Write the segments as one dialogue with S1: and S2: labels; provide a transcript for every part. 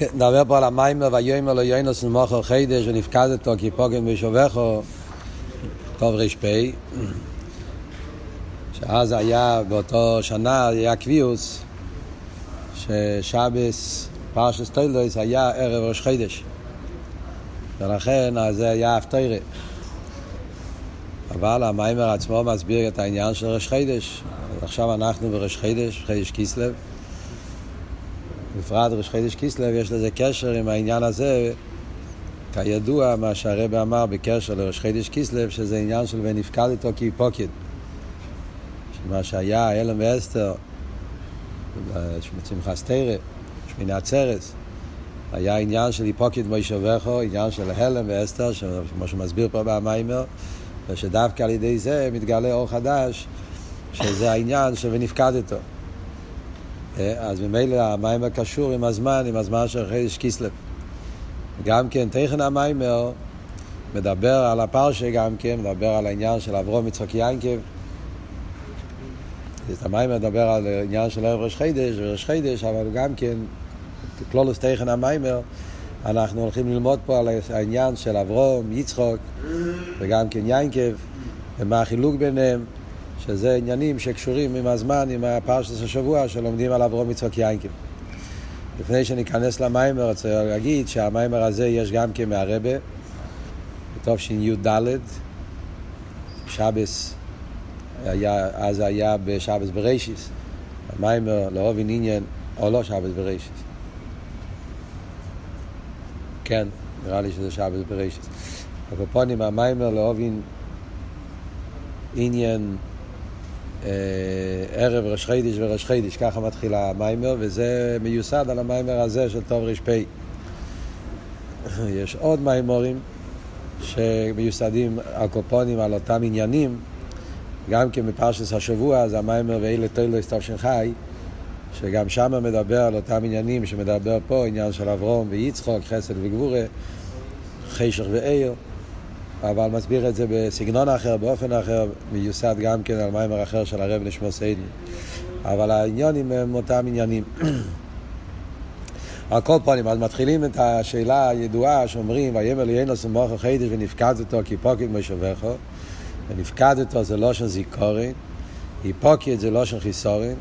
S1: נדבר פה על המיימר ויאמר לו יוינוס ומוכר חידש ונפקדתו כי פוגן בשובכו טוב ר"פ שאז היה באותו שנה היה קביעוס ששבס פרשס טוילדויס היה ערב ראש חידש. ולכן אז זה היה הפטוירה אבל המיימר עצמו מסביר את העניין של ראש חידש. עכשיו אנחנו בראש חידש, חידש כיסלב בפרט ראש חידש כיסלב יש לזה קשר עם העניין הזה. כידוע מה שהרבא אמר בקשר לראש חידש כיסלב שזה עניין של ונפקד איתו כי פוקד. מה שהיה אלם ואסתר שמחת תרא שמיני עצרס היה עניין של היפוקד מוישובכו עניין של הלם ואסתר כמו שמסביר פה במיימר ושדווקא על ידי זה מתגלה אור חדש שזה העניין של ונפקדתו אז ממילא המיימר קשור עם הזמן, עם הזמן של חידש כיסלב. גם כן, תכן המיימר מדבר על הפרשה גם כן, מדבר על העניין של אברום יצחק ינקב. המיימר מדבר על העניין של ערב ראש חידש וראש חידש, אבל גם כן, כלולוס תכן המיימר, אנחנו הולכים ללמוד פה על העניין של אברום, יצחוק וגם כן ינקב, ומה החילוק ביניהם. שזה עניינים שקשורים עם הזמן, עם הפרשת השבוע שלומדים על אברום יצחק יינקב. לפני שניכנס למיימר, רוצה להגיד שהמיימר הזה יש גם כן מהרבה, בתשי"ד, שבס, היה, אז היה בשבס בראשיס, המיימר לאהובין עניין, או לא שבס בראשיס. כן, נראה לי שזה שבס בראשיס. הקופונים, המיימר לאהובין עניין ערב ראש חידיש וראש חידיש, ככה מתחיל המיימר, וזה מיוסד על המיימר הזה של טוב ר"פ. יש עוד מיימורים שמיוסדים על קופונים, על אותם עניינים, גם כן בפרשס השבוע, זה המיימר ואלה תוילוס תש"חי, שגם שם מדבר על אותם עניינים שמדבר פה, עניין של אברום ויצחוק, חסד וגבורה, חשך ועיר. אבל מסביר את זה בסגנון אחר, באופן אחר, מיוסד גם כן על מיימר אחר של הרב נשמור סיידן. אבל העניונים הם אותם עניינים. על כל פנים, אז מתחילים את השאלה הידועה שאומרים, ויאמר לי אינוס ומוכר חידש ונפקדתו כי פוקד מושבכו, ונפקדתו זה לא של זיכורן, היפוקד זה לא של חיסורן,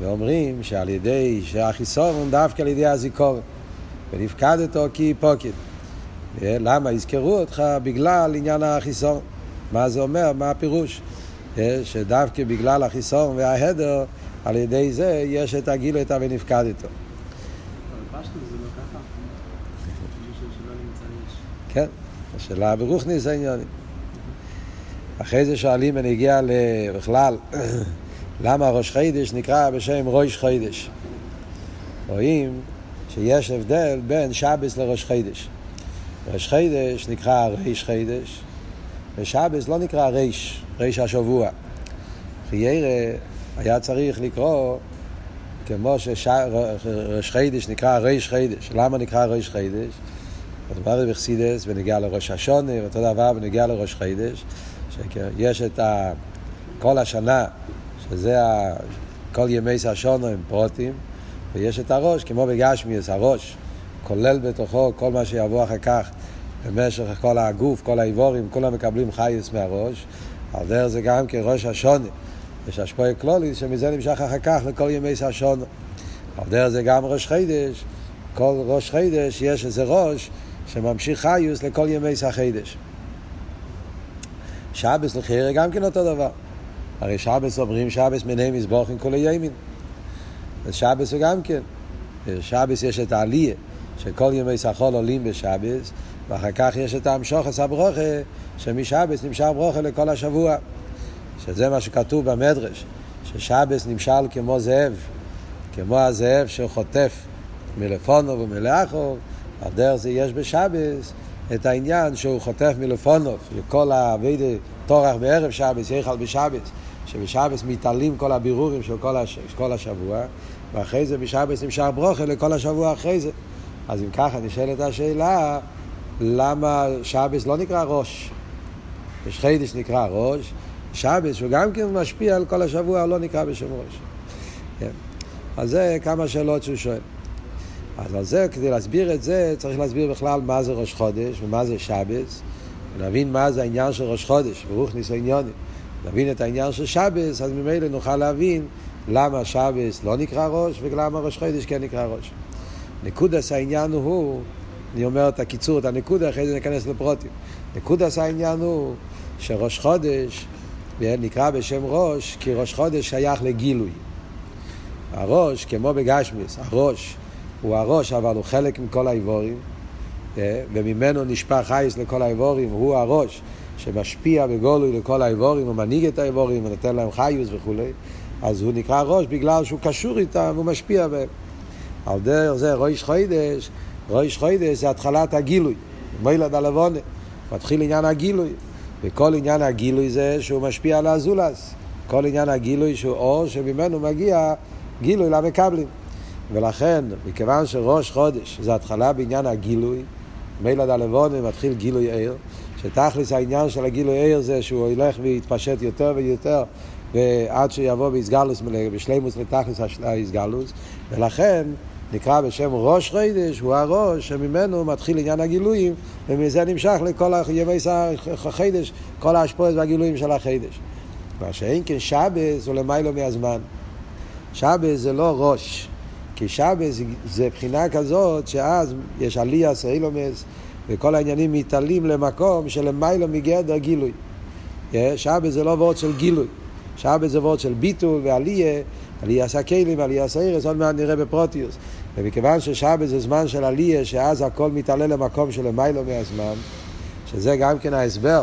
S1: ואומרים שעל ידי שהחיסורן דווקא על ידי הזיכורן, ונפקדתו כי היפוקד. למה יזכרו אותך? בגלל עניין החיסון. מה זה אומר? מה הפירוש? שדווקא בגלל החיסון וההדר, על ידי זה יש את הגילו את ה"ונפקד איתו". כן, השאלה ברוכניס העניינים. אחרי זה שואלים ונגיע בכלל, למה ראש חידש נקרא בשם ראש חידש? רואים שיש הבדל בין שבס לראש חידש. ראש חידש נקרא ריש חידש, ושבס לא נקרא ריש, ריש השבוע. חיירה היה צריך לקרוא כמו שראש חידש נקרא ריש חידש. למה נקרא ריש חידש? אז דבר בחסידס ונגיע לראש השונה, ואותו דבר ונגיע לראש חידש, שיש את ה... כל השנה, שזה ה... כל ימי השונה הם פרוטים, ויש את הראש, כמו בגשמיאס, הראש. כולל בתוכו כל מה שיבוא אחר כך במשך כל הגוף, כל האיבורים, כולם מקבלים חייס מהראש. על דרך זה גם כראש השונה. יש השפועה כלולית שמזה נמשך אחר כך לכל ימי השונה. על דרך זה גם ראש חידש. כל ראש חידש יש איזה ראש שממשיך חיוס לכל ימי החידש. שבס לחירה גם כן אותו דבר. הרי שבס אומרים שבס מיני מזבוחים כל הימין. אז שבס הוא גם כן. שבס יש את העלייה. שכל ימי סחול עולים בשבס, ואחר כך יש את המשוכס הברוכה, שמשבס נמשך ברוכה לכל השבוע. שזה מה שכתוב במדרש, ששבס נמשל כמו זאב, כמו הזאב שחוטף מלפונו ומלאחו, על דרך זה יש בשבס את העניין שהוא חוטף מלפונו, וכל האבידי טורח בערב שבס, יחל בשבס, שבשבס מתעלים כל הבירורים של כל, הש... כל השבוע, ואחרי זה בשבס נמשך ברוכה לכל השבוע אחרי זה. אז אם ככה נשאלת השאלה, למה שבס לא נקרא ראש? יש חידש נקרא ראש, שבס שהוא גם כן משפיע על כל השבוע, לא נקרא בשם ראש. כן. אז זה כמה שאלות שהוא שואל. אז על זה, כדי להסביר את זה, צריך להסביר בכלל מה זה ראש חודש ומה זה שבס, ונבין מה זה העניין של ראש חודש, ברוך ניסו עניונים. נבין את העניין של שבס, אז ממילא נוכל להבין למה שבס לא נקרא ראש ולמה ראש חודש כן נקרא ראש. נקודס העניין הוא, אני אומר את הקיצור, את הנקודה, אחרי זה ניכנס לפרוטים. נקודס העניין הוא שראש חודש נקרא בשם ראש, כי ראש חודש שייך לגילוי. הראש, כמו בגשמיס, הראש הוא הראש, אבל הוא חלק מכל האיבורים, אה, וממנו נשפע חייס לכל האיבורים, הוא הראש שמשפיע בגולוי לכל האיבורים, הוא מנהיג את האיבורים, ונותן להם חיוס וכולי, אז הוא נקרא ראש בגלל שהוא קשור איתם, הוא משפיע בהם. על דרך זה ראש חוידש, ראש חוידש זה התחלת הגילוי, מילד הלבונה, מתחיל עניין הגילוי, וכל עניין הגילוי זה שהוא משפיע על הזולס, כל עניין הגילוי שהוא אור שממנו מגיע גילוי למקבלים. ולכן, מכיוון שראש חודש זה התחלה בעניין הגילוי, מילד הלבונה מתחיל גילוי עיר, שתכלס העניין של הגילוי עיר זה שהוא ילך ויתפשט יותר ויותר ועד שיבוא באיסגלוס, בשלימוס לתכלס האיסגלוס, ולכן נקרא בשם ראש חודש, הוא הראש שממנו מתחיל עניין הגילויים, ומזה נמשך לכל ימי החודש, כל ההשפועות והגילויים של החודש. מה שאין כן שבס הוא למיילו מהזמן. שבס זה לא ראש, כי שבס זה בחינה כזאת שאז יש עלייה סאילומס וכל העניינים מתעלים למקום שלמיילו מגדר גילוי. שבס זה לא וורד של גילוי, שבס זה וורד של ביטול ועלייה, עלייה סקלים, עלייה סאירס, עוד מעט נראה בפרוטיוס. ומכיוון ששבת זה זמן של עלייה, שאז הכל מתעלה למקום של מיילו מהזמן, שזה גם כן ההסבר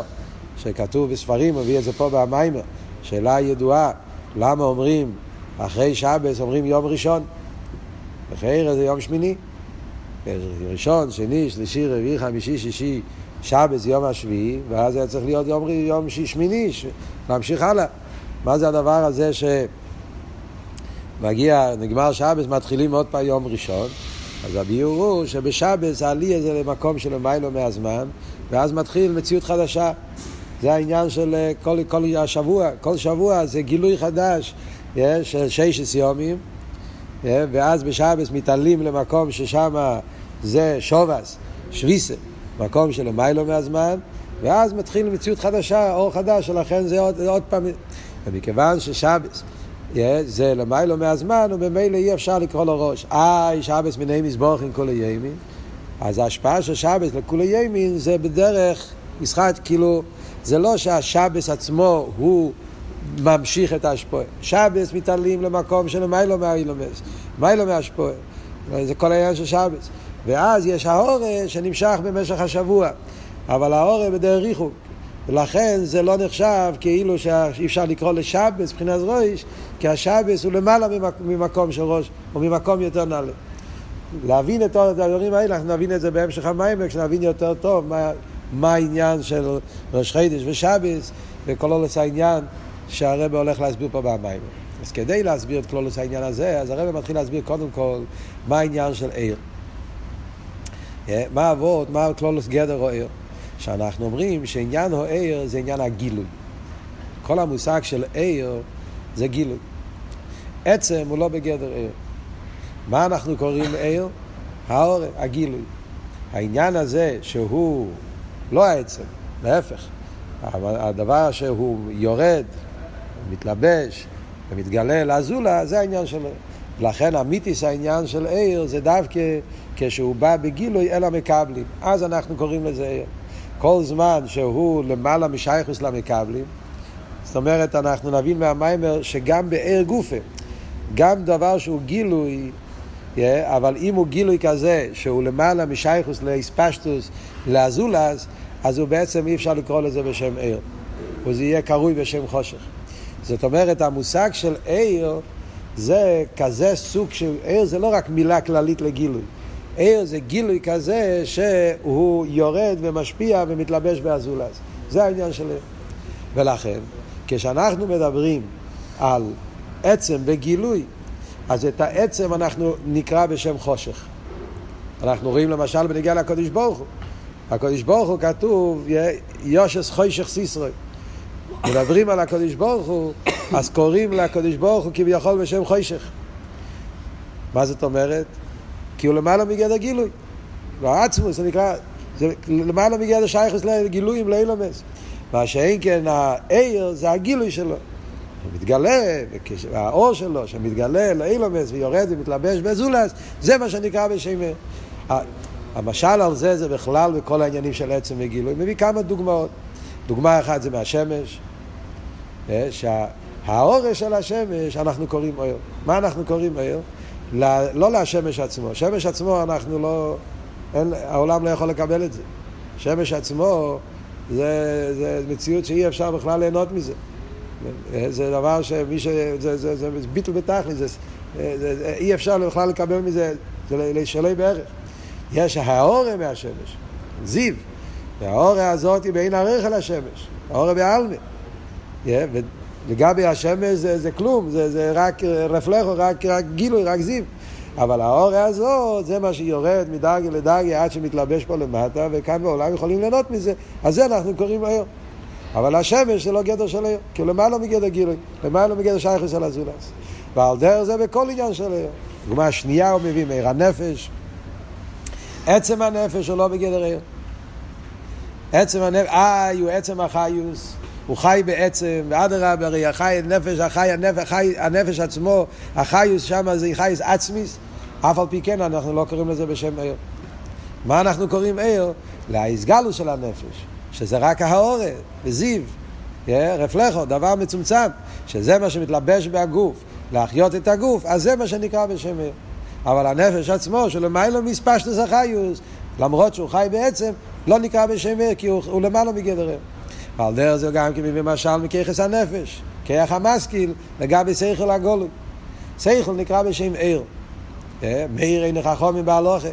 S1: שכתוב בספרים, מביא את זה פה במיימר, שאלה ידועה, למה אומרים אחרי שבת אומרים יום ראשון, אחרי זה יום שמיני, ראשון, שני, שלישי, רביעי, חמישי, שישי, שבת זה יום השביעי, ואז היה צריך להיות יום, יום שמיני, להמשיך הלאה. מה זה הדבר הזה ש... מגיע, נגמר שבס, מתחילים עוד פעם יום ראשון. אז הביאור הוא שבשבס העלייה זה למקום של מיילו מהזמן, ואז מתחיל מציאות חדשה. זה העניין של אה, כל, כל השבוע, כל שבוע זה גילוי חדש אה, של ששת יומים, אה, ואז בשבס מתעלים למקום ששם זה שובס, שוויסה, מקום של מיילו מהזמן, ואז מתחיל מציאות חדשה, אור חדש, ולכן זה עוד, עוד פעם, ומכיוון ששבס זה למיילו מהזמן, וממילא אי אפשר לקרוא לו ראש. איי, שבס מיני מזבורכין כל הימין. אז ההשפעה של שבס לכולי ימין זה בדרך משחק, כאילו, זה לא שהשבס עצמו הוא ממשיך את ההשפועה. שבס מתעלים למקום של מיילו מהאילומס, מיילו מההשפועה. זה כל העניין של שבס. ואז יש האורה שנמשך במשך השבוע. אבל האורה בדרך ריחוק. ולכן זה לא נחשב כאילו שאי אפשר לקרוא לשבס מבחינת ראש, כי השבס הוא למעלה ממקום של ראש, או ממקום יותר נעלה. להבין את הדברים האלה, אנחנו נבין את זה בהמשך המים, כשנבין יותר טוב מה, מה העניין של ראש חידש ושבס, וכלולוס העניין שהרבא הולך להסביר פה במים. אז כדי להסביר את כלולוס העניין הזה, אז הרבא מתחיל להסביר קודם כל מה העניין של עיר. אה, מה אבות, מה כלולוס גדר או עיר. שאנחנו אומרים שעניין העיר זה עניין הגילוי. כל המושג של עיר זה גילוי. עצם הוא לא בגדר עיר. מה אנחנו קוראים עיר? האור, הגילוי. העניין הזה שהוא לא העצם, להפך. הדבר שהוא יורד, מתלבש ומתגלה לזולה, זה העניין שלו. לכן המיתיס העניין של עיר זה דווקא כשהוא בא בגילוי אל המקבלים. אז אנחנו קוראים לזה עיר. כל זמן שהוא למעלה משייכוס למקבלים, זאת אומרת, אנחנו נבין מהמיימר שגם בער גופה, גם דבר שהוא גילוי, yeah, אבל אם הוא גילוי כזה, שהוא למעלה משייכוס לאספשטוס, לאזולס, אז הוא בעצם אי אפשר לקרוא לזה בשם ער. וזה יהיה קרוי בשם חושך. זאת אומרת, המושג של ער זה כזה סוג של ער, זה לא רק מילה כללית לגילוי. ער זה גילוי כזה שהוא יורד ומשפיע ומתלבש באזולס. זה העניין של ער. ולכן, כשאנחנו מדברים על עצם וגילוי, אז את העצם אנחנו נקרא בשם חושך. אנחנו רואים למשל בנגיעה לקודש ברוך הוא. הקודש ברוך הוא כתוב יושס חוישך סיסרוי. מדברים על הקודש ברוך הוא, אז קוראים לקודש ברוך הוא כביכול בשם חוישך. מה זאת אומרת? כי הוא למעלה מגדר גילוי. והעצמוס, זה נקרא, זה למעלה מגדר שייכוס לגילויים לאילומס. מה שאין כן העיר זה הגילוי שלו. הוא מתגלה, והאור שלו שמתגלה לאילומס ויורד ומתלבש בזולס, זה מה שנקרא בשם המשל על זה זה בכלל בכל העניינים של עצם וגילוי. מביא כמה דוגמאות. דוגמה אחת זה מהשמש, אה, שהאורש של השמש אנחנו קוראים אור. מה אנחנו קוראים אור? לא להשמש עצמו. שמש עצמו אנחנו לא, אין, העולם לא יכול לקבל את זה. שמש עצמו זה, זה מציאות שאי אפשר בכלל ליהנות מזה. זה דבר שמי ש... זה, זה, זה ביטל בתכלי, זה, זה, זה, אי אפשר בכלל לקבל מזה, זה לשלוי בערך. יש האורה מהשמש, זיו, והאורה הזאת היא בין ערך אל השמש, האורה בעלמה. ולגבי השמש זה, זה כלום, זה, זה רק רפלכו, רק, רק גילוי, רק זיו. אבל האורה הזאת, זה מה שיורד מדרגה לדרגה עד שמתלבש פה למטה, וכאן בעולם יכולים ליהנות מזה. אז זה אנחנו קוראים היום. אבל השמש זה לא גדר של היום, כי למעלה מגדר גילוי, למעלה מגדר שייכוס על הזולס. ועל דרך זה בכל עניין של היום. דוגמה שנייה הוא מביא מאיר הנפש. עצם הנפש הוא לא בגדר היום. עצם הנפש, אה, הוא עצם החיוס. הוא חי בעצם, ואדרבה, הרי החי, הנפש, החי, הנפש, החי, הנפש עצמו, החיוס שם זה חייס עצמיס, אף על פי כן אנחנו לא קוראים לזה בשם עיר. מה אנחנו קוראים עיר? להסגלוס של הנפש, שזה רק האורן, וזיו, רפלכו, דבר מצומצם, שזה מה שמתלבש בהגוף, להחיות את הגוף, אז זה מה שנקרא בשם עיר. אבל הנפש עצמו, שלמיילו מספשטוס החיוס, למרות שהוא חי בעצם, לא נקרא בשם עיר, כי הוא, הוא למעלה מגדר עיר. ועל דרך זה גם כמי במשל מכיחס הנפש, כיח המשכיל, לגבי שכל הגולו. שכל נקרא בשם עיר. מאיר אין חכום בהלוכה.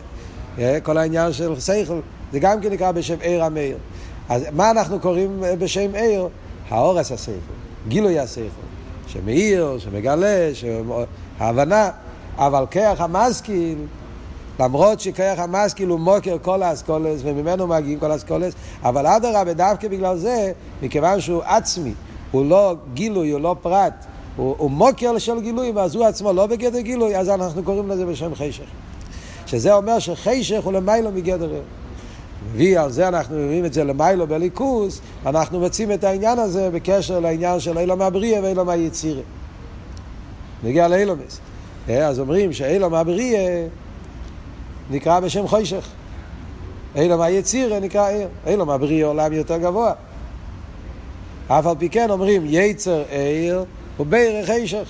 S1: כל העניין של שכל, זה גם כן נקרא בשם עיר המאיר. אז מה אנחנו קוראים בשם עיר? האורס השכל, גילוי השכל, שמאיר, שמגלה, ההבנה, אבל כיח המשכיל, למרות שכיח המשכיל הוא מוקר כל האסכולס וממנו מגיעים כל האסכולס, אבל אדרבה דווקא בגלל זה, מכיוון שהוא עצמי, הוא לא גילוי, הוא לא פרט, הוא, הוא מוקר של גילוי, ואז הוא עצמו לא בגדר גילוי, אז אנחנו קוראים לזה בשם חשך. שזה אומר שחשך הוא למיילו מגדר מביא על זה אנחנו מביאים את זה למיילו בליכוס, אנחנו מוצאים את העניין הזה בקשר לעניין של אילום הבריאה ואילום היצירה. נגיע לאילומס. אה, אז אומרים שאילום הבריאה נקרא בשם חוישך. אילום היצירה נקרא עיר. אילום הבריאה עולם יותר גבוה. אף על פי כן אומרים יצר עיר וברך חשך.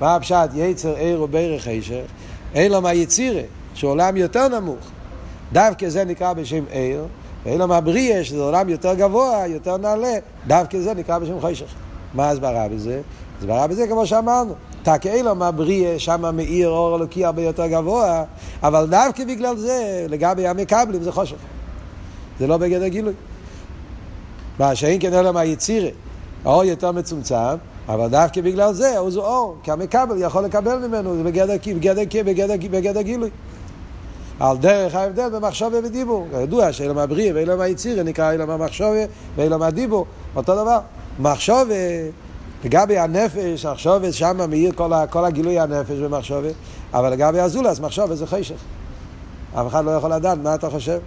S1: מה הפשט יצר עיר וברך חשך? אילום היצירה, שהוא עולם יותר נמוך. דווקא זה נקרא בשם עיר, ואילום הבריאה, שזה עולם יותר גבוה, יותר נעלה, דווקא זה נקרא בשם חשך. מה הסברה בזה? הסברה בזה כמו שאמרנו. תקאילו מהבריאה, שם מאיר אור אלוקי הרבה יותר גבוה, אבל דווקא בגלל זה, לגבי המקבלים זה חושך. זה לא בגדר גילוי. מה שאין כן אלא מהיצירה, האור יותר מצומצם, אבל דווקא בגלל זה הוא זה אור, כי המקבל יכול לקבל ממנו, זה בגדר, בגדר, בגדר, בגדר גילוי. על דרך ההבדל במחשבה ודיבור. ידוע שאלה מהבריאה ואלה מהיצירה נקרא אלה מהמחשבה ואלה מהדיבור, אותו דבר. מחשבה לגבי הנפש, מחשבת שם מאיר כל, כל הגילוי הנפש במחשבת, אבל לגבי הזולס, מחשבת זה חשך. אף אחד לא יכול לדעת מה אתה חושב.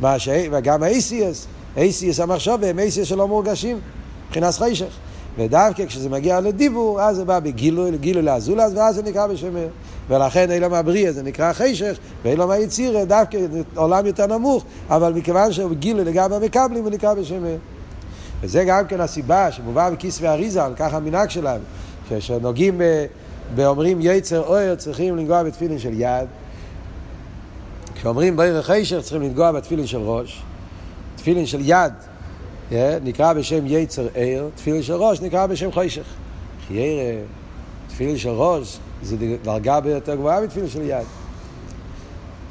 S1: מה ש... וגם ה-ACS, ACS המחשבת הם ACS שלא מורגשים, מבחינת חשך. ודווקא כשזה מגיע לדיבור, אז זה בא בגילוי, גילוי לאזולס, ואז זה נקרא בשמר. ולכן אילום הבריאה זה נקרא חשך, ואילום היצירה דווקא עולם יותר נמוך, אבל מכיוון שהוא גילוי לגבי המקבלים, הוא נקרא בשמר. וזה גם כן הסיבה שמובא בכיסוי אריזה, ככה המנהג שלנו, כשנוגעים באומרים יצר אויר צריכים לנגוע בתפילין של יד. כשאומרים בערך חשך צריכים לנגוע בתפילין של ראש. תפילין של יד yeah, נקרא בשם יצר עיר, תפילין של ראש נקרא בשם חשך. חיירה, תפילין של ראש זה דרגה ביותר גבוהה מתפילין של יד.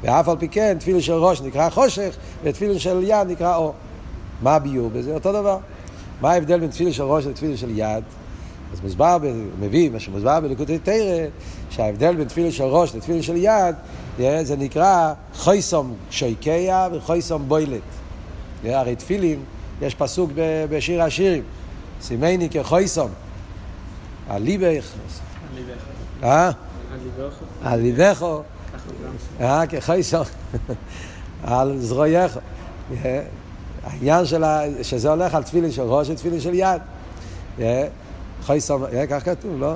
S1: ואף על פי כן, תפילין של ראש נקרא חושך, ותפילין של יד נקרא אור. מה הביור בזה? אותו דבר. מה ההבדל בין תפילה של ראש לתפילה של יד? אז מוסבר, מביא, מה שמוסבר בליקודי תרא, שההבדל בין תפילה של ראש לתפילה של יד, זה נקרא חויסום שויקיה וחויסום בוילת. הרי תפילין, יש פסוק בשיר השירים, סימני כחויסום. הליבך.
S2: הליבכו.
S1: הליבכו. אה, כחייסום, על זרועייך. העניין של ה... שזה הולך על תפילין של ראש ותפילין של יד. חייסום, כך כתוב, לא?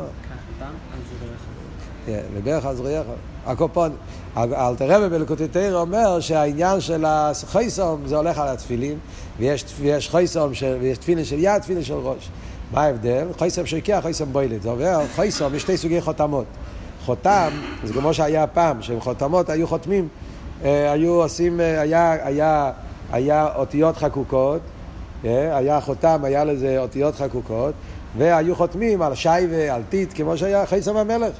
S1: לברך על זרועייך. הקופון. אלתר רבי בלקוטי תרא אומר שהעניין של החייסום זה הולך על התפילין, ויש, ויש חייסום, ויש תפילין של יד, תפילין של ראש. מה ההבדל? חייסום שקיע, חייסום בוילד. זה אומר, חייסום יש שתי סוגי חותמות. חותם, זה כמו שהיה פעם, שחותמות היו חותמים, אה, היו עושים, אה, היה, היה, היה אותיות חקוקות, אה, היה חותם, היה לזה אותיות חקוקות, והיו חותמים על שייבה, על טיט, כמו שהיה חייסום המלך,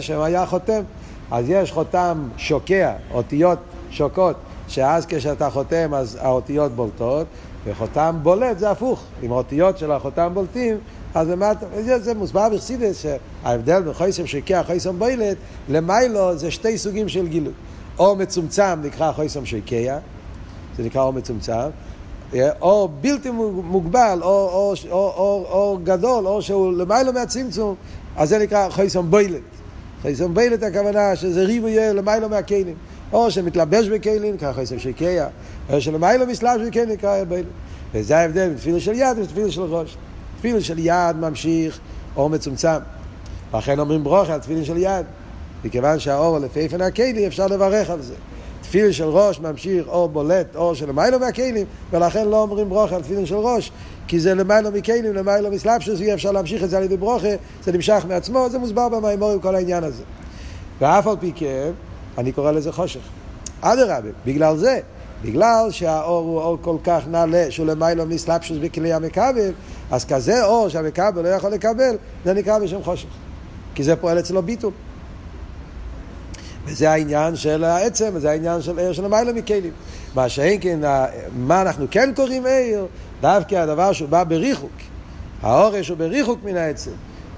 S1: שהיה חותם. אז יש חותם שוקע, אותיות שוקות, שאז כשאתה חותם אז האותיות בולטות, וחותם בולט זה הפוך, עם האותיות של החותם בולטים, אז למטה, זה, זה מוסבר בחסידס שההבדל בין חויסם שיקע חויסם בוילת, למיילו זה שתי סוגים של גילוי. או מצומצם נקרא חויסם שיקע, זה נקרא אור מצומצם, או בלתי מוגבל, או, או, או, או, או גדול, או שהוא למיילו מהצמצום, אז זה נקרא חויסם בוילת. חויסם בוילת הכוונה שזה ריבו יהיה למיילו מהכלים. או שמתלבש בכלים, נקרא חויסם שיקע, או שלמיילו מסלבש בכלים, נקרא בוילת. וזה ההבדל בין תפילה של יד ותפילה של ראש. תפילין של יד ממשיך אור מצומצם. לכן אומרים ברוכה על תפילין של יד. מכיוון שהאור לפי איפן הכלים אפשר לברך על זה. תפילין של ראש ממשיך אור בולט, אור של למיילו מהכלים, ולכן לא אומרים ברוכה על תפילין של ראש, כי זה למיילו מכלים, למיילו מסלבשוס, אי אפשר להמשיך את זה על ידי ברוכה, זה נמשך מעצמו, זה מוסבר במימורים כל העניין הזה. ואף על פי כן, אני קורא לזה חושך. אדרבה, בגלל זה, בגלל שהאור הוא אור כל כך נעלה, שהוא למיילו מסלבשוס בכלי המכבל, אז כזה אור שהמכבל לא יכול לקבל, זה נקרא בשם חושך. כי זה פועל אצלו ביטול. וזה העניין של העצם, וזה העניין של עיר של המילה מכלים. מה שאין כן, מה אנחנו כן קוראים עיר? דווקא הדבר שהוא בא בריחוק. האורש הוא בריחוק מן העצם.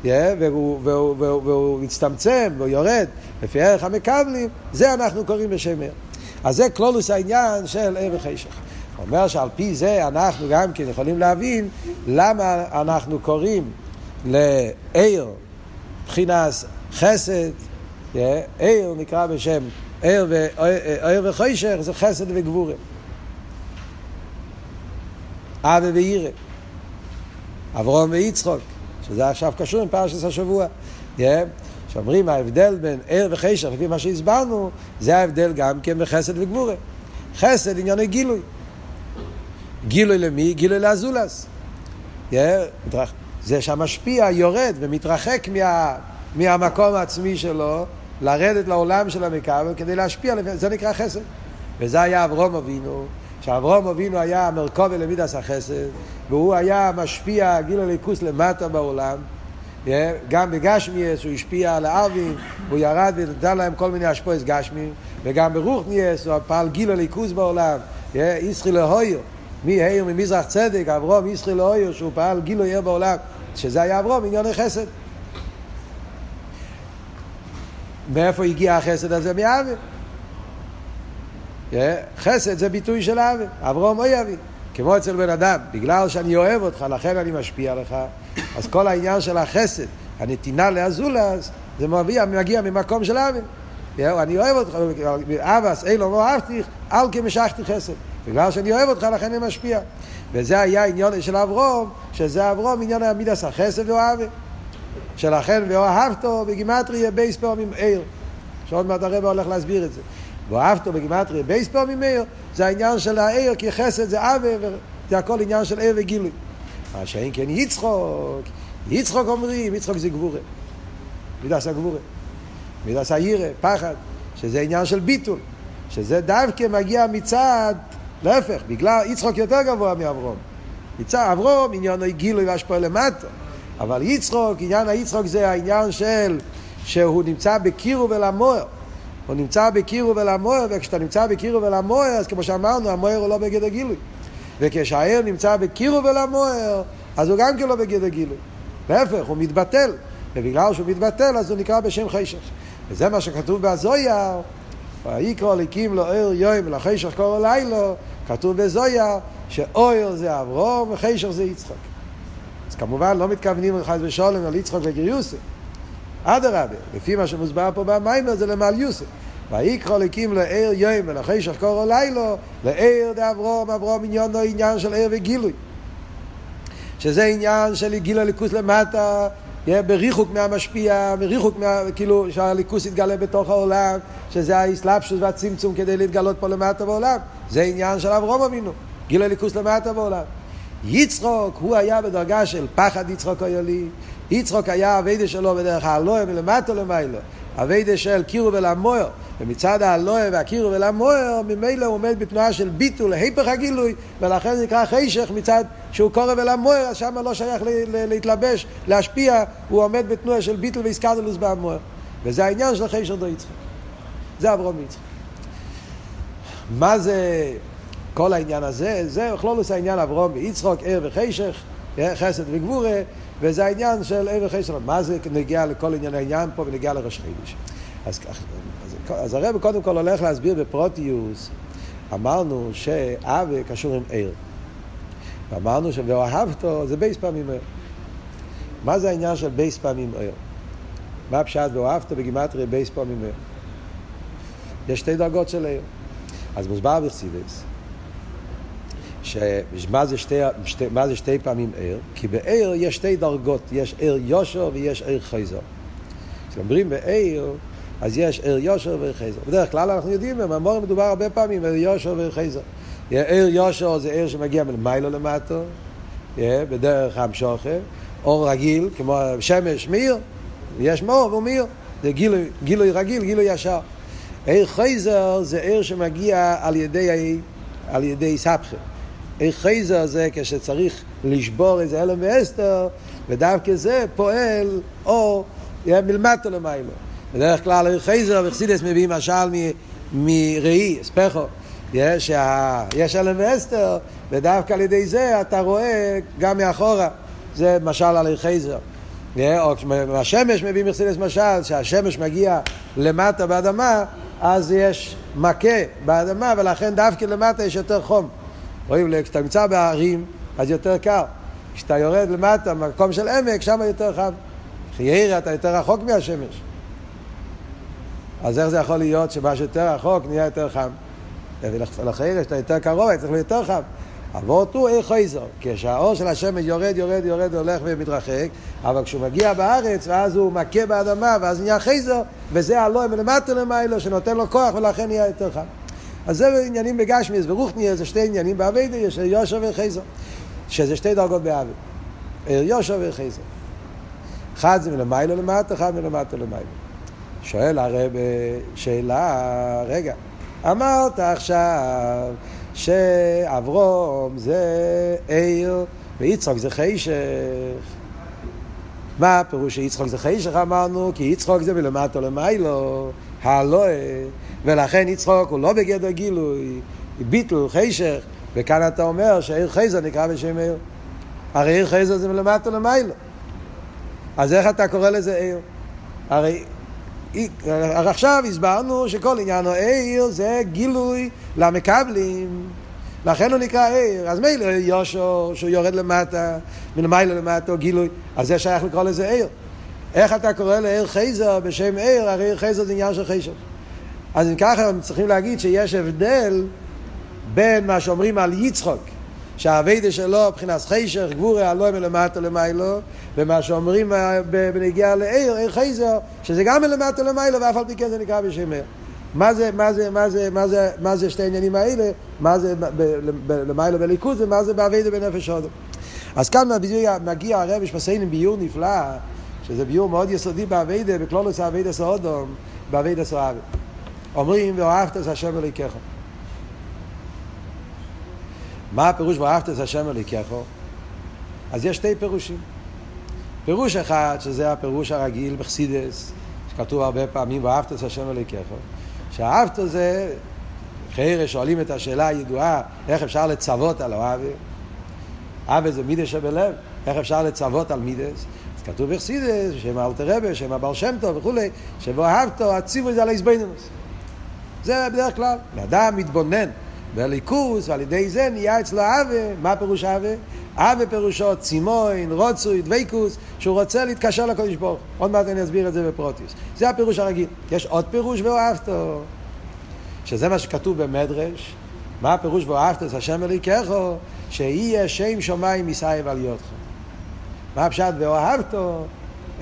S1: Yeah, והוא, והוא, והוא, והוא מצטמצם והוא יורד לפי ערך המקבלים, זה אנחנו קוראים בשם עיר. אז זה כלולוס העניין של עיר וחשך. אומר שעל פי זה אנחנו גם כן יכולים להבין למה אנחנו קוראים לעיר, מבחינת חסד, עיר נקרא בשם עיר, ו... וחוישך זה חסד וגבורה. אבי וירא. אברום ויצחוק, שזה עכשיו קשור עם פרשת השבוע. שאומרים ההבדל בין עיר וחשך, לפי מה שהסברנו, זה ההבדל גם כן בחסד וגבורה. חסד ענייני גילוי. גילוי למי? גילוי לאזולס. זה שהמשפיע יורד ומתרחק מה, מהמקום העצמי שלו, לרדת לעולם של המקבל כדי להשפיע, זה נקרא חסד. וזה היה אברום אבינו, שאברום אבינו היה מרכובי למידס החסד, והוא היה משפיע גילוי ליכוס למטה בעולם. גם בגשמיאס הוא השפיע על הארבים, הוא ירד ונתן להם כל מיני השפועס גשמיים, וגם ברוחניאס הוא פעל גילוי ליכוס בעולם, איסחי להויר. מי העיר ממזרח צדק, אברום ישחי לאויר, שהוא פעל גילו עיר בעולם, שזה היה אברום, עניוני חסד. מאיפה הגיע החסד הזה? מאבי. חסד זה ביטוי של אבי, אברום אוי אבי. כמו אצל בן אדם, בגלל שאני אוהב אותך, לכן אני משפיע לך, אז כל העניין של החסד, הנתינה לאזולס, זה מגיע, מגיע ממקום של אבי. אני אוהב אותך, אבס, אילו לא אהבתי, אל כמשכתי חסד. בגלל שאני אוהב אותך, לכן אני משפיע. וזה היה עניין של אברום, שזה אברום עניין המידס החסד ואוהב. שלכן ואוהבתו בגימטריה בייס פעמים עיר. שעוד מעט הרב הולך להסביר את זה. ואוהבתו בגימטריה בייס פעמים עיר, זה העניין של העיר, כי חסד זה עוול, זה הכל עניין של עיר וגילוי. מה שאין כן יצחוק, יצחוק אומרים, יצחוק זה גבורה. מידס הגבורה. מידס הירא, פחד, שזה עניין של ביטול. שזה דווקא מגיע מצד להפך, בגלל יצחוק יותר גבוה מאברום. יצא אברום, עניין גילוי והשפעה למטה. אבל יצחוק, עניין היצחוק זה העניין של שהוא נמצא בקירו ולמוער. הוא נמצא בקירו ולמוער, וכשאתה נמצא בקירו ולמוער, אז כמו שאמרנו, המוער הוא לא בגדר גילוי. וכשהעיר נמצא בקירו ולמוער, אז הוא גם כן לא בגדר גילוי. להפך, הוא מתבטל. ובגלל שהוא מתבטל, אז הוא נקרא בשם חשך. וזה מה שכתוב בזויה, ויקרא ליקים לו עיר יום ולחשך קורא לילו, כתוב בזויה שאויר זה אברום וחשך זה יצחק. כמובן לא מתכוונים חס ושולם על יצחק וגריוסי. אדרבה, לפי מה שמוסבר פה במיימר זה למעל יוסף. ויקרא אלוקים לעיר יום ולחשך קורו לילו, לעיר דאברום, אברום עניינו עניין של עיר וגילוי. שזה עניין של גיל הליכוס למטה, בריחוק מהמשפיע, בריחוק מה... כאילו שהליכוס יתגלה בתוך העולם, שזה האסלאפשוס והצמצום כדי להתגלות פה למטה בעולם. זה עניין של אברום אבינו, גיל הליכוס למטה בעולם. יצחוק, הוא היה בדרגה של פחד יצחוק היולי. יצחוק היה אביידה שלו בדרך האלוה מלמטה למיילו. אביידה של קירו ולמויר. ומצד האלוה והקירו ולמויר, ממילא הוא עומד בתנועה של ביטול, היפך הגילוי, ולכן זה נקרא חשך מצד שהוא קורא ולמויר, אז שם לא שייך להתלבש, להשפיע, הוא עומד בתנועה של ביטול ואיסקדלוס במויר. וזה העניין של חשך דו יצחק. זה אברום יצחק. מה זה כל העניין הזה? זה בכלולוס העניין אברום ויצחוק, ער וחשך, חסד וגבורה, וזה העניין של ער וחשך. מה זה נגיע לכל עניין העניין פה ונגיע לראש חידש? אז, אז, אז הרב קודם כל הולך להסביר בפרוטיוס, אמרנו שאהבה קשור עם אור. ואמרנו ש"ואהבת" זה בייס פעמים אור. מה זה העניין של בייס פעמים אור? מה פשט ואהבת בגימטריה בייס פעמים אור? יש שתי דרגות של אור. אז מוסבר בחסידס, שמה זה שתי, שתי, זה שתי פעמים אור? כי באור יש שתי דרגות, יש אור יושר ויש אור חוזר. כשאומרים בער, אז יש ער יושר וער חייזר. בדרך כלל אנחנו יודעים, במאמור מדובר הרבה פעמים ער יושר וער חייזר. ער יושר זה ער שמגיע מלמיילו למטו, בדרך המשוכה, אור רגיל, כמו שמש מאיר, יש מאור והוא מאיר, זה גילוי, גילוי רגיל, גילוי ישר. ער חייזר זה ער שמגיע על ידי, על ידי סבכה. ער חייזר זה כשצריך לשבור איזה אלם ואסתר, ודווקא זה פועל אור מלמטו למיילו. בדרך כלל ער חייזר וחסידס מביאים משל מראי, ספחו. יש, יש אלם ואסתר, ודווקא על ידי זה אתה רואה גם מאחורה. זה משל על ער חייזר. או כשהשמש מביא מחסידס משל, שהשמש מגיע למטה באדמה, אז יש מכה באדמה, ולכן דווקא למטה יש יותר חום. רואים, כשאתה נמצא בהרים, אז יותר קר. כשאתה יורד למטה, במקום של עמק, שם יותר חם. חייר אתה יותר רחוק מהשמש. אז איך זה יכול להיות שמה שיותר רחוק נהיה יותר חם? ולחייר כשאתה יותר קרוב, צריך להיות יותר חם. אבות הוא איך חייזר, כשהאור של השמש יורד, יורד, יורד, הולך ומתרחק, אבל כשהוא מגיע בארץ, ואז הוא מכה באדמה, ואז נהיה חייזר, וזה הלא מלמטה למיילו, שנותן לו כוח, ולכן נהיה יותר חם. אז זה עניינים בגשמיס ורוחניה, זה שתי עניינים באביידה, יש יושר וחייזר, שזה שתי דרגות באבי. יושר וחייזר. אחד זה מלמיילו למטה, אחד מלמטה למיילו. שואל הרב שאלה, רגע, אמרת עכשיו שאברום זה עיר ויצחוק זה חשך. מה הפירוש שיצחוק זה חשך אמרנו? כי יצחוק זה מלמטה למיילו, הלואה, ולכן יצחוק הוא לא בגדר גילוי, ביטול, חשך, וכאן אתה אומר שעיר חייזר נקרא בשם עיר. הרי עיר חייזר זה מלמטה למיילו. אז איך אתה קורא לזה עיר? הרי עכשיו הסברנו שכל עניין העיר זה גילוי למקבלים. לכן הוא נקרא עיר. אז מילא יושו, שהוא יורד למטה, מלמעלה למטה, גילוי, אז זה שייך לקרוא לזה עיר. איך אתה קורא לעיר חייזר בשם עיר? הרי עיר חייזר זה עניין של חייזר. אז אם ככה הם צריכים להגיד שיש הבדל בין מה שאומרים על יצחוק, שהאביידה שלו מבחינת חיישר, גבורי, הלא מלמטה למיילו, ומה שאומרים בנגיעה לעיר, עיר חייזר, שזה גם מלמטה למיילו, ואף על פי כן זה נקרא בשם עיר. מה זה, מה זה, מה זה, מה זה, מה זה שתי העניינים האלה, מה זה למיילו בליכוז ומה זה באביידה בנפש הודו. אז כאן מגיע הרב מסיינים ביור נפלא, שזה ביור מאוד יסודי באביידה, בכלולוס האביידה סעודום, באביידה סעודום. אומרים ואהבת את השם אלוהיכך. מה הפירוש ואהבת את השם אלוהיכך? אז יש שתי פירושים. פירוש אחד, שזה הפירוש הרגיל בחסידס, שכתוב הרבה פעמים ואהבת את השם אלוהיכך. שאהבת זה, חיירה שואלים את השאלה הידועה, איך אפשר לצוות על אוהבי? אהבה זה מידה שבלב, איך אפשר לצוות על מידס? כתוב בחסידס, שם אלתר רבה, שם הבעל שם טוב וכולי, שבו אהבתו, הציבו את זה על ההזבנינוס. זה בדרך כלל. אדם מתבונן בליכוס, ועל ידי זה נהיה אצלו אבה. מה פירוש אבה? אבה פירושו צימוין, רוצוי, דוויקוס, שהוא רוצה להתקשר לקודש ברוך עוד מעט אני אסביר את זה בפרוטיוס. זה הפירוש הרגיל. יש עוד פירוש ואוהבתו. שזה מה שכתוב במדרש, מה הפירוש ואהבת את השם אליקךו? שיהיה שם שמיים מסייב על יודך. מה הפשט ואוהבתו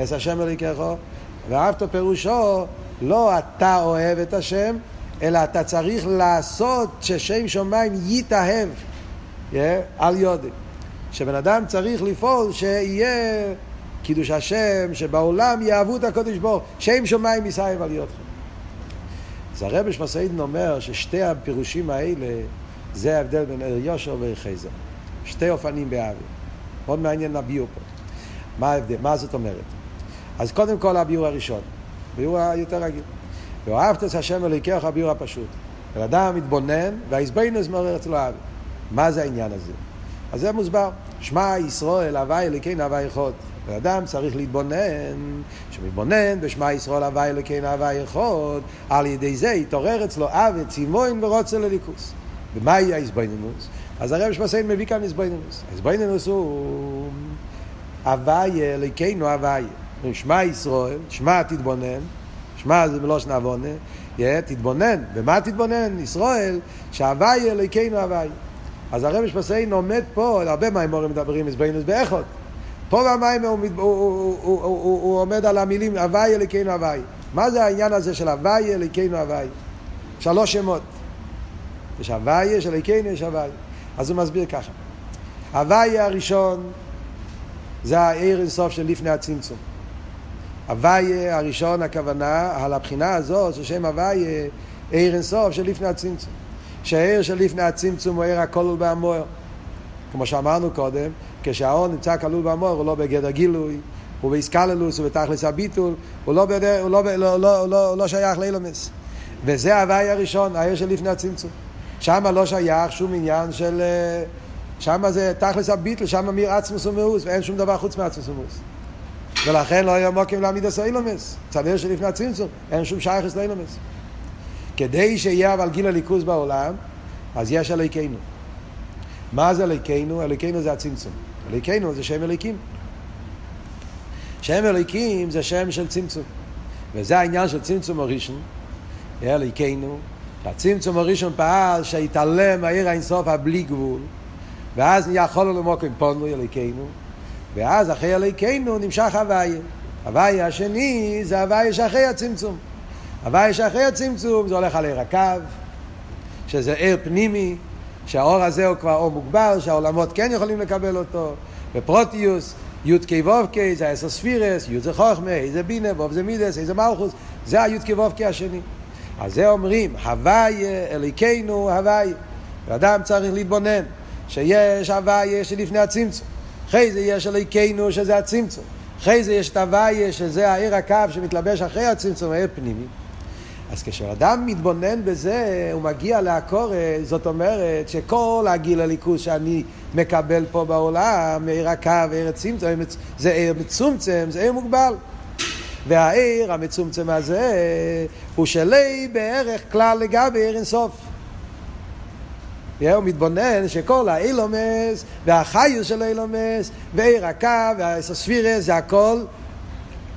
S1: את השם אליקךו? ואהבתו פירושו לא אתה אוהב את השם, אלא אתה צריך לעשות ששם שמיים יתאהב yeah, על יודק. שבן אדם צריך לפעול שיהיה קידוש השם, שבעולם יאהבו את הקודש ברוך, שם שמיים מסייב על יודכם. אז הרבי שמסעידן אומר ששתי הפירושים האלה זה ההבדל בין יושר וער חזר. שתי אופנים באוויר. מאוד מעניין הביור פה. מה ההבדל? מה זאת אומרת? אז קודם כל הביור הראשון. הביור היותר רגיל. ואהבת את השם אלוהיכך הביור הפשוט. בן אדם מתבונן והאיזבנינוס מעורר אצלו אבי. מה זה העניין הזה? אז זה מוסבר. שמע ישראל הווי אלוקינו הווי אחד. בן אדם צריך להתבונן, שמתבונן בשמע ישראל הווי אלוקינו הווי אחד, על ידי זה יתעורר אצלו אבי צימון ורוצה לליכוס. ומהי האיזבנינוס? אז הרב שמסיין מביא כאן איזבנינוס. האיזבנינוס הוא הווי אלוקינו הווי. שמע ישראל, שמע תתבונן, שמע זה מלושן עוונה, תתבונן. במה תתבונן? ישראל, שהווי אלוקינו הווי. אז הרב שמסיין עומד פה, הרבה מהאמורים מדברים איזבנינוס באחד. פה במים הוא, הוא, הוא, הוא, הוא, הוא עומד על המילים הווי אלוקינו הווי. מה זה העניין הזה של הווי אלוקינו הווי? שלוש שמות. יש הווי, יש אלוקינו, יש הווי. אז הוא מסביר ככה. הווי הראשון זה העיר אינסוף של לפני הצמצום. הווי הראשון הכוונה על הבחינה הזאת ששם הווי עיר אינסוף של לפני הצמצום. שהעיר של לפני הצמצום הוא עיר הכולל בהמוער. כמו שאמרנו קודם, כשהאור נמצא כלול במוח הוא לא בגדר גילוי, הוא באיסקללוס, הוא בתכלס הביטול, הוא לא, בדר, הוא לא, לא, לא, לא, לא, שייך לאילומס. וזה ההוואי הראשון, העיר של לפני הצמצום. שם לא שייך שום עניין של... שם זה תכלס הביטול, שם מיר עצמוס ומאוס, ואין שום דבר חוץ מעצמוס ומאוס. ולכן לא היה מוקים להעמיד עשו אילומס. צדיר של לפני הצמצום, אין שום שייכס לאילומס. כדי שיהיה אבל גיל הליכוז בעולם, אז יש אלוהיכנו. מה זה אלוהיכנו? אלוהיכנו זה הצמצום. אלוהיכנו זה שם אלוהיקים. שם אלוהיקים זה שם של צמצום. וזה העניין של צמצום הראשון, אלוהיכנו, שהצמצום הראשון פעל שהתעלם מהעיר האינסוף הבלי גבול, ואז נהיה חולו למוקם פונו אלוהיכנו, ואז אחרי אלוהיכנו נמשך הוויה. הוויה השני זה הוויה שאחרי הצמצום. הוויה שאחרי הצמצום זה הולך על עיר הקו, שזה עיר פנימי, שהאור הזה הוא כבר אור מוגבל, שהעולמות כן יכולים לקבל אותו, בפרוטיוס, י' קי זה עשר ספירס, י' זה חוכמה, איזה בינה, ו' זה מידס, מלכוס, זה הי' קי ו' קי השני. אז זה אומרים, הוויה אליקנו הוויה. ואדם צריך להתבונן שיש הוויה שלפני הצמצום. אחרי זה יש אליקנו שזה הצמצום. אחרי זה יש את הוויה שזה העיר הקו שמתלבש אחרי הצמצום, העיר פנימי. אז כשאדם מתבונן בזה, הוא מגיע לעקורת, זאת אומרת שכל הגיל הליכוז שאני מקבל פה בעולם, עיר הקו, עיר הצמצום, זה עיר מצומצם, זה עיר מוגבל. והעיר המצומצם הזה הוא שלי בערך כלל לגבי עיר אינסוף. הוא מתבונן שכל האילומס והחיוס של האילומס ועיר הקו והספירס זה הכל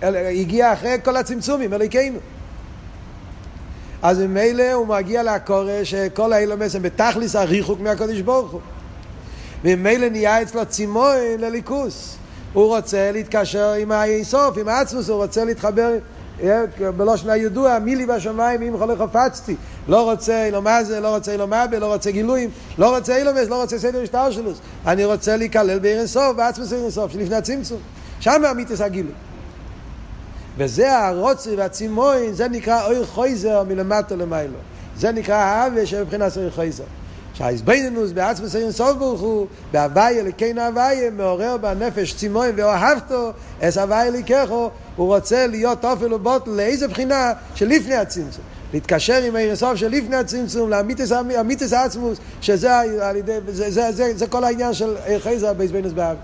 S1: הגיע אחרי כל הצמצומים, אלוהיכנו. אז ממילא הוא מגיע לקורא שכל האילומס הם בתכליס הריחוק מהקודש ברוך הוא. וממילא נהיה אצלו צימון לליכוס. הוא רוצה להתקשר עם האינסוף, עם העצמוס, הוא רוצה להתחבר בלושן הידוע, מי לי בשמיים אם חולה חפצתי. לא רוצה אילו מה זה, לא רוצה אילו מה לא רוצה גילויים, לא רוצה אילומס, לא רוצה סדר משטר שלו. אני רוצה להיכלל בעיר אינסוף, בעצמוס עיר אינסוף, שלפני הצמצום. שם המיתוס הגילוי. וזה הרוצי והצימוין, זה נקרא אוי חויזר מלמטה למיילו. זה נקרא האווה שבבחינת אוי חויזר. שהאיזבנינוס בעצמס אין סוף ברוך הוא, בהווי אלוקינו הווי, מעורר בנפש צימוין ואוהבתו, אס הווי אליקךו, הוא רוצה להיות תופל ובוטל לאיזה בחינה שלפני הצמצום. להתקשר עם העיר הסוף של לפני הצמצום, לאמיתס העצמוס, שזה על ידי, זה, זה, זה, זה כל העניין של חייזר בעזבנינוס באב.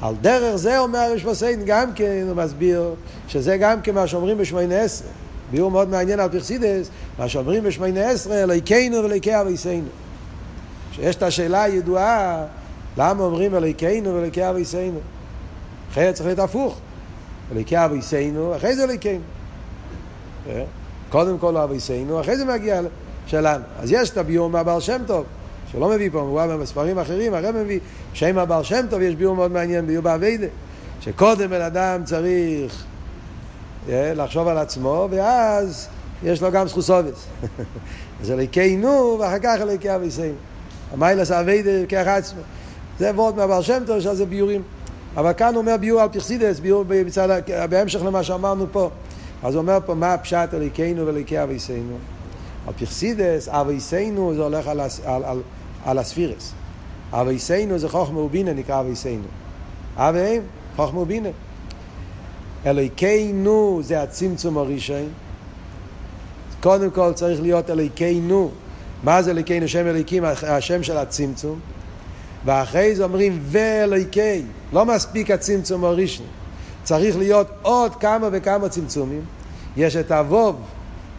S1: על דרך זה אומר הרשבוסיין גם כן, הוא מסביר, שזה גם כן מה שאומרים בשמונה עשרה. ביאור מאוד מעניין על פרסידס, מה שאומרים בשמונה עשרה, אלוהיכנו ואלוהיקי אביסנו. שיש את השאלה הידועה, למה אומרים אלוהיכנו ואלוהיקי אביסנו? אחרת צריך להיות הפוך. אלוהיקי אביסנו, אחרי זה אלוהיכנו. קודם כל אביסנו, אחרי זה מגיע שלנו. אז יש את הביור מהבעל שם טוב, שלא מביא פה, הוא בספרים אחרים, הרב מביא, שם הבעל שם טוב יש ביור מאוד מעניין, ביור באביידה, שקודם בן אדם צריך אה, לחשוב על עצמו, ואז יש לו גם זכוסובס. אז אלוקינו, ואחר כך אלוקי אביסנו. המיילס אביידה ככה עצמו. זה וורד מהבעל שם טוב, שזה ביורים. אבל כאן הוא אומר ביור על פרסידס, ביור בצד, בהמשך למה שאמרנו פה. אז הוא אומר פה מה הפשט אלוקינו ואלוקי אביסנו. על פרסידס, אביסנו זה הולך על, על, על, על הספירס. אביסנו זה חוכמה ובינה נקרא אביסנו. אבי, חוכמה ובינה. אלוקינו זה הצמצום הראשון. קודם כל צריך להיות אלוקינו. מה זה אלוקינו? שם אלוקים, השם של הצמצום. ואחרי זה אומרים ואלוקי. לא מספיק הצמצום הראשון. צריך להיות עוד כמה וכמה צמצומים. יש את הווב,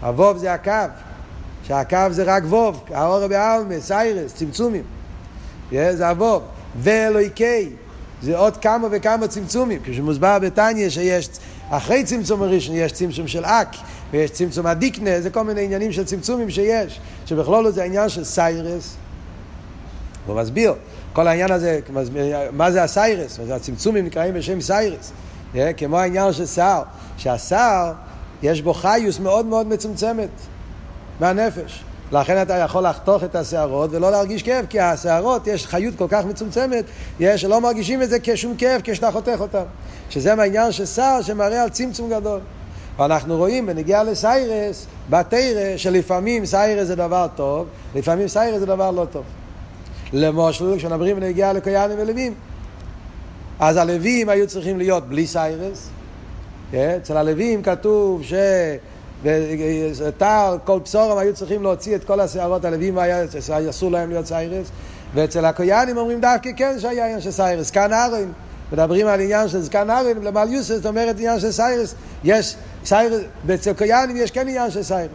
S1: הווב זה הקו, שהקו זה רק ווב, האור בעלמה, סיירס, צמצומים. זה הווב. ואלוהיקי, זה עוד כמה וכמה צמצומים. כשמוסבר בתניא שיש, אחרי צמצום הראשון יש צמצום של אק, ויש צמצום הדיקנה, זה כל מיני עניינים של צמצומים שיש, שבכלול זה העניין של סיירס. הוא מסביר, כל העניין הזה, מה זה הסיירס? הצמצומים נקראים בשם סיירס. כמו העניין של שר, שהשר יש בו חיוס מאוד מאוד מצומצמת מהנפש. לכן אתה יכול לחתוך את השערות ולא להרגיש כאב, כי השערות, יש חיות כל כך מצומצמת, יש שלא מרגישים את זה כשום כאב כשאתה חותך אותם. שזה מהעניין של שר שמראה על צמצום גדול. ואנחנו רואים בנגיעה לסיירס, בתרא, שלפעמים סיירס זה דבר טוב, לפעמים סיירס זה דבר לא טוב. למשל, כשנדברים בנגיעה לקויאנים ולווים, אז הלווים היו צריכים להיות בלי סיירס, כן? אצל הלווים כתוב וטל, כל בשורם היו צריכים להוציא את כל השערות, הלווים אסור להם להיות סיירס, ואצל הקויאנים אומרים דווקא כן שהיה עניין של סיירס, כאן ארון, מדברים על עניין של זקן ארון, למעל יוסף, זאת אומרת עניין של סיירס, יש סיירס, אצל קויאנים יש כן עניין של סיירס.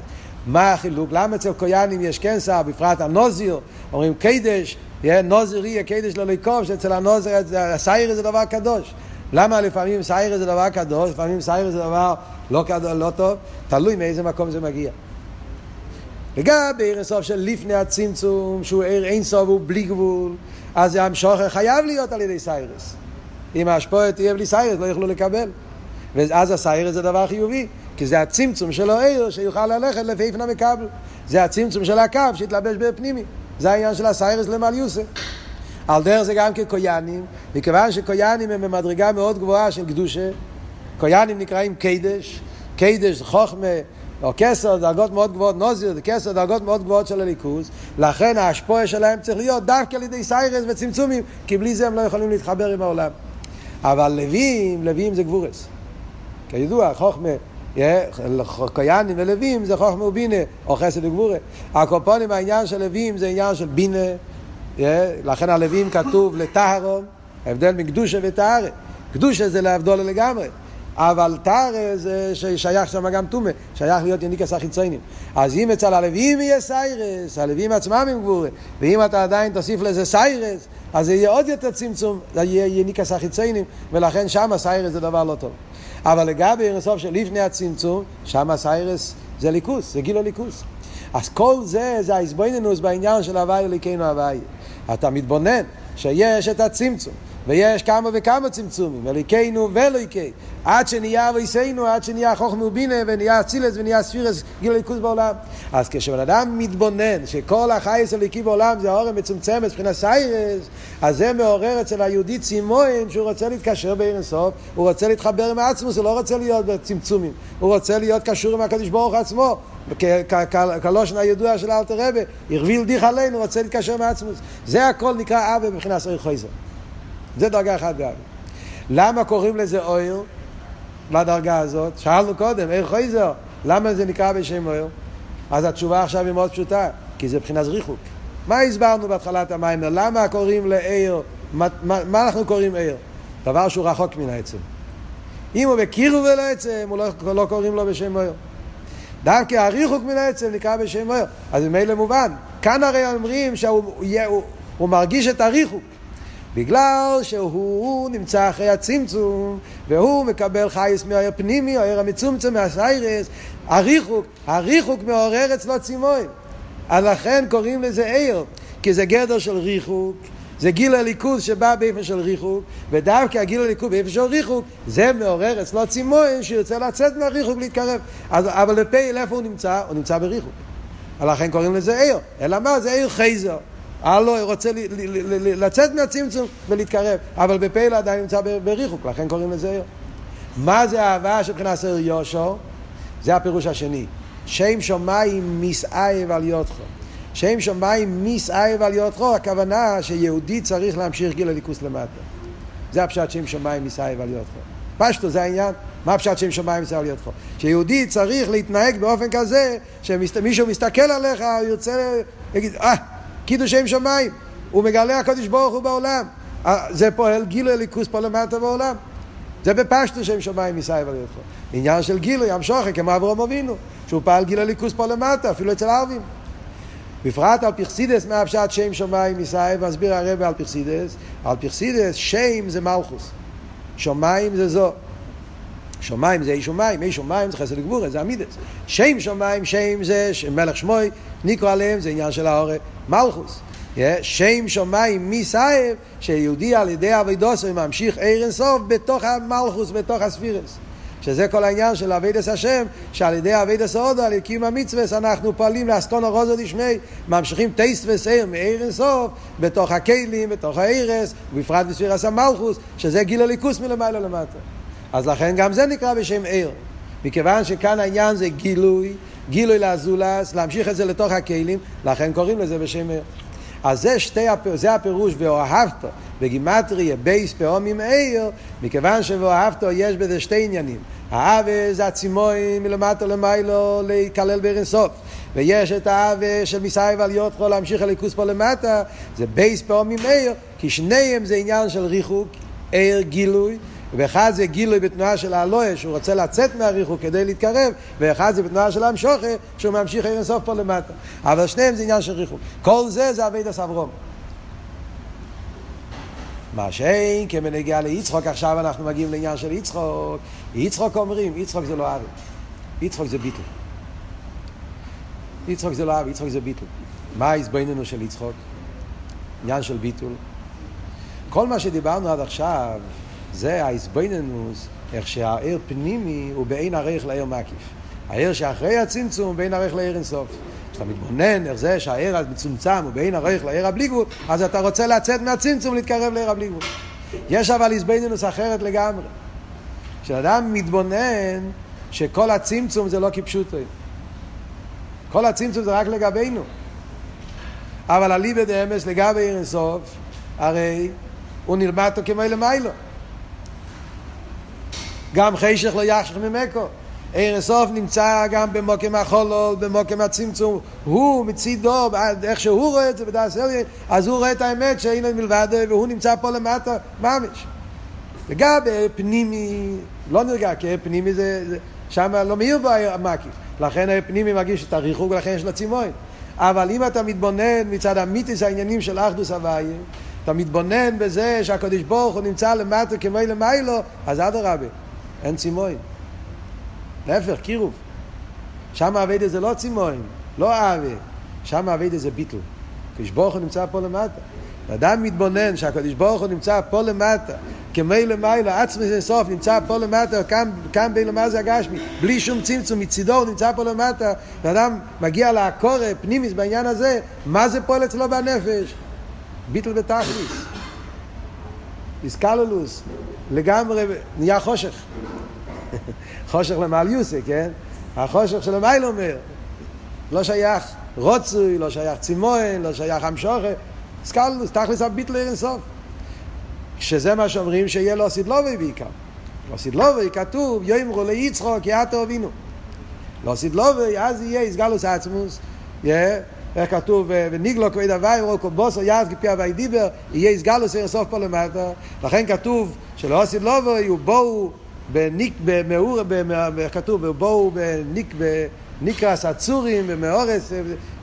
S1: מה החילוק? למה אצל קויאנים יש כן שר, בפרט הנוזיר, אומרים קדש, נוזר יהיה קדש לא לקוב, שאצל הנוזר הסיירס זה דבר קדוש. למה לפעמים סיירס זה דבר קדוש, לפעמים סיירס זה דבר לא, לא טוב? תלוי מאיזה מקום זה מגיע. לגבי עיר הסוף של לפני הצמצום, שהוא עיר אין סוף הוא בלי גבול, אז המשוכר חייב להיות על ידי סיירס. אם ההשפועה תהיה בלי סיירס, לא יוכלו לקבל. ואז הסיירס זה דבר חיובי, כי זה הצמצום של העיר שיוכל ללכת לפי איפנה מקבל. זה הצמצום של הקו שיתלבש בפנימי. זה העניין של הסיירס למעל יוסף. על דרך זה גם כקויאנים, מכיוון שקויאנים הם במדרגה מאוד גבוהה של קדושה, קויאנים נקראים קדש, קדש זה חוכמה, או כסר, דרגות מאוד גבוהות, נוזיר, זה כסר, דרגות מאוד גבוהות של הליכוז, לכן ההשפועה שלהם צריך להיות דווקא על ידי סיירס וצמצומים, כי בלי זה הם לא יכולים להתחבר עם העולם. אבל לווים, לווים זה גבורס. כידוע, חוכמה, קויאנים ולווים זה חוכמה ובינה, או חסד וגבורה. הקופונים, העניין של לווים זה עניין של בינה, לכן הלווים כתוב לטהרון, ההבדל מקדושה וטהרה. קדושה זה להבדול לגמרי. אבל טהרה זה שייך שם גם טומא, שייך להיות יניקס החיציינים. אז אם אצל הלווים יהיה סיירס, הלווים עצמם הם גבורה, ואם אתה עדיין תוסיף לזה סיירס, אז זה יהיה עוד יותר צמצום, זה יהיה יניקס החיציינים, ולכן שם שערות זה דבר לא טוב. אבל לגבי אירסוף של לפני הצמצום, שם שערות זה אלוקות, זה גילוי אלוקות. אז כל זה, זה ההתבוננות בעניין של הוי' אלוקינו הוי'. אתה מתבונן שיש את הצמצום. ויש כמה וכמה צמצומים, אליקנו ואליקי, עד שנהיה אבי"ע, עד שנהיה חוכמה ובינה, ונהיה אצילות ונהיה ספירות, גילוי אלוקות בעולם. אז כשבן אדם מתבונן שכל החיות אלוקי בעולם זה האור המצומצמת מבחינת שערות, אז זה מעורר אצל היהודי צימון שהוא רוצה להתקשר בעיר הסוף, הוא רוצה להתחבר עם עצמוס, הוא לא רוצה להיות בצמצומים, הוא רוצה להיות קשור עם הקדוש ברוך עצמו, כלושן הידוע של אלתר רבה, הרביל דיך עלינו, רוצה להתקשר עם עצמוס. זה הכל נקרא אבא מבחינת סויר חויזר. זה דרגה אחת באבי. למה קוראים לזה אויר, לדרגה הזאת? שאלנו קודם, איך חויזר? למה זה נקרא בשם אויר? אז התשובה עכשיו היא מאוד פשוטה, כי זה מבחינת ריחוק. מה הסברנו בהתחלת המים? למה קוראים לעיר, מה, מה, מה אנחנו קוראים עיר? דבר שהוא רחוק מן העצם. אם הוא בקירוב ולא עצם, הוא לא, לא קוראים לו בשם אויר. דווקא הריחוק מן העצם נקרא בשם אויר. אז ממילא מובן. כאן הרי אומרים שהוא הוא, הוא מרגיש את הריחוק. בגלל שהוא נמצא אחרי הצמצום, והוא מקבל חייס מהעיר פנימי, העיר המצומצם מהסיירס, הריחוק, הריחוק מעורר אצלו צימוין. אז לכן קוראים לזה עיר, כי זה גדר של ריחוק, זה גיל הליכוז שבא באופן של ריחוק, ודווקא הגיל הליכוז באופן של ריחוק, זה מעורר אצלו צימון שירצה לצאת מהריחוק להתקרב. אז, אבל בפייל איפה הוא נמצא? הוא נמצא בריחוק. לכן קוראים לזה עיר. אלא מה? זה עיר חייזר. הלו, רוצה לצאת מהצמצום ולהתקרב, אבל בפייל עדיין נמצא בריחוק, לכן קוראים לזה עיר. מה זה אהבה שבחינת סר יושו? זה הפירוש השני. שם שמיים מסעי ועל יודחו. שם שמיים מסעי ועל יודחו, הכוונה שיהודי צריך להמשיך גיל הליכוס למטה. זה הפשט שם שמיים מסעי ועל יודחו. פשטו זה העניין, מה הפשט שם שמיים מסעי ועל יודחו? שיהודי צריך להתנהג באופן כזה, שמישהו מסתכל עליך, הוא ירצה להגיד, אה, קידוש שם שמיים, הוא מגלה הקדוש ברוך הוא בעולם. זה פועל גילוי אלוקות פה למטה בעולם. זה בפשטות שם שמיים מתאהב על ידך. עניין של גילוי, ים שוחר, כמו אברהם אבינו, שהוא פעל גילוי אלוקות פה למטה, אפילו אצל הערבים. בפרט על פי חסידות מה הפשט שם שמיים מתאהב, מסביר הרב על פי חסידות, על פי חסידות שם זה מלכות, שמיים זה ז"א. שמיים זה אש ומים, אש ומים זה חסד גבורה, זה המידות. שם שמיים, שם זה מלך שמו, נקרא עליהם, זה עניין של ההארה, מלכוס. שם שמיים מסייב, שיהודי על ידי אבידוסו ממשיך עיר אינסוף בתוך המלכוס, בתוך הספירס. שזה כל העניין של אבידס השם, שעל ידי אבידס הודו, על קיום המצווה, אנחנו פועלים לאסקונו רוזו דשמי, ממשיכים טייסט וסעיר מעיר אינסוף, בתוך הכלים, בתוך העירס, ובפרט בספירס המלכוס, שזה גיל הליכוס מלמעלה למטה. אז לכן גם זה נקרא בשם עיר. מכיוון שכאן העניין זה גילוי, גילוי לזולת, להמשיך את זה לתוך הכלים, לכן קוראים לזה בשם אור. אז זה, שתי, זה הפירוש ואהבת בגימטריה בי"ת פעמים אור, מכיוון שבאהבתו יש בזה שתי עניינים. האהבה זה הצימאון מלמטה למעלה להיכלל באור אין סוף. ויש את האהבה של מתאהב על ידך להמשיך אלוקות פה למטה, זה בי"ת פעמים אור, כי שניהם זה עניין של ריחוק, אור גילוי, ואחד זה גילוי בתנועה של העלאה, שהוא רוצה לצאת מהריחוק כדי להתקרב, ואחד זה בתנועה של המשוכה, שהוא ממשיך אין סוף פה למטה. אבל שניהם זה עניין של ריחוק. כל זה זה אבי דס אברום. מה שאין, כמנהיגה ליצחוק, עכשיו אנחנו מגיעים לעניין של יצחוק. יצחוק אומרים, יצחוק זה לא אבי. יצחוק זה ביטל. יצחוק זה לא אבי, יצחוק זה ביטל. מה ההסביננו של יצחוק? עניין של ביטול. כל מה שדיברנו עד עכשיו, זה ההסביננוס, איך שהעיר פנימי הוא בין ערך לעיר מקיף. העיר שאחרי הצמצום בין ערך לעיר אינסוף. כשאתה מתבונן איך זה שהעיר המצומצם הוא בין ערך לעיר הבלי גבול, אז אתה רוצה לצאת מהצמצום ולהתקרב לעיר הבלי גבול. יש אבל הסביננוס אחרת לגמרי. כשאדם מתבונן שכל הצמצום זה לא כפשוטו. כל הצמצום זה רק לגבינו. אבל הליבד אמס לגבי עיר אינסוף, הרי הוא נלמד אותו כמו למיילו. גם חשך לא יחשך ממקו. עיר הסוף נמצא גם במוקם החולול, במוקם הצמצום. הוא מצידו, איך שהוא רואה את זה בדעת אליה, אז הוא רואה את האמת שאין מלבד, והוא נמצא פה למטה, ממש. וגם פנימי, לא נרגע, כי פנימי זה, זה שם לא מאיר בו המקיף. לכן פנימי מרגיש את הריחוק ולכן יש לו צימון. אבל אם אתה מתבונן מצד המיתיס העניינים של אחדוס הוויה, אתה מתבונן בזה שהקדוש ברוך הוא נמצא למטה כמו למיילו, אז אדרבה. אין צימוין. להפך, קירוב. שם אביידה זה לא צימוין, לא אהבה. שם אביידה זה ביטל. הקדוש ברוך הוא נמצא פה למטה. אדם מתבונן שהקדוש ברוך הוא נמצא פה למטה, כמי למעלה, עצמי זה סוף, נמצא פה למטה, כאן, כאן בין למה זה הגשמי, בלי שום צמצום, מצידו הוא נמצא פה למטה, ואדם מגיע לעקורת, פנימיס בעניין הזה, מה זה פועל אצלו בנפש? ביטל בתכליס. איסקללוס, לגמרי נהיה חושך. חושך למעל יוסי, כן? החושך של המייל אומר, לא שייך רוצוי, לא שייך צימון, לא שייך המשוכה, סקלוס, תכלס הביטל אין סוף. שזה מה שאומרים שיהיה לו סידלובי בעיקר. לא סידלובי כתוב, יאמרו ליצחוק, יעתו אבינו. לא סידלובי, אז יהיה איסגלוס עצמוס, איך כתוב, וניגלו כבד הוואי, רוקו בוסו יעד כפי הוואי דיבר, יהיה איסגלוס אין סוף פה למטה. לכן כתוב שלא סידלובי, הוא בואו בניק, במאור, כתוב, בואו בניק, בניקרס הצורים, במאורס,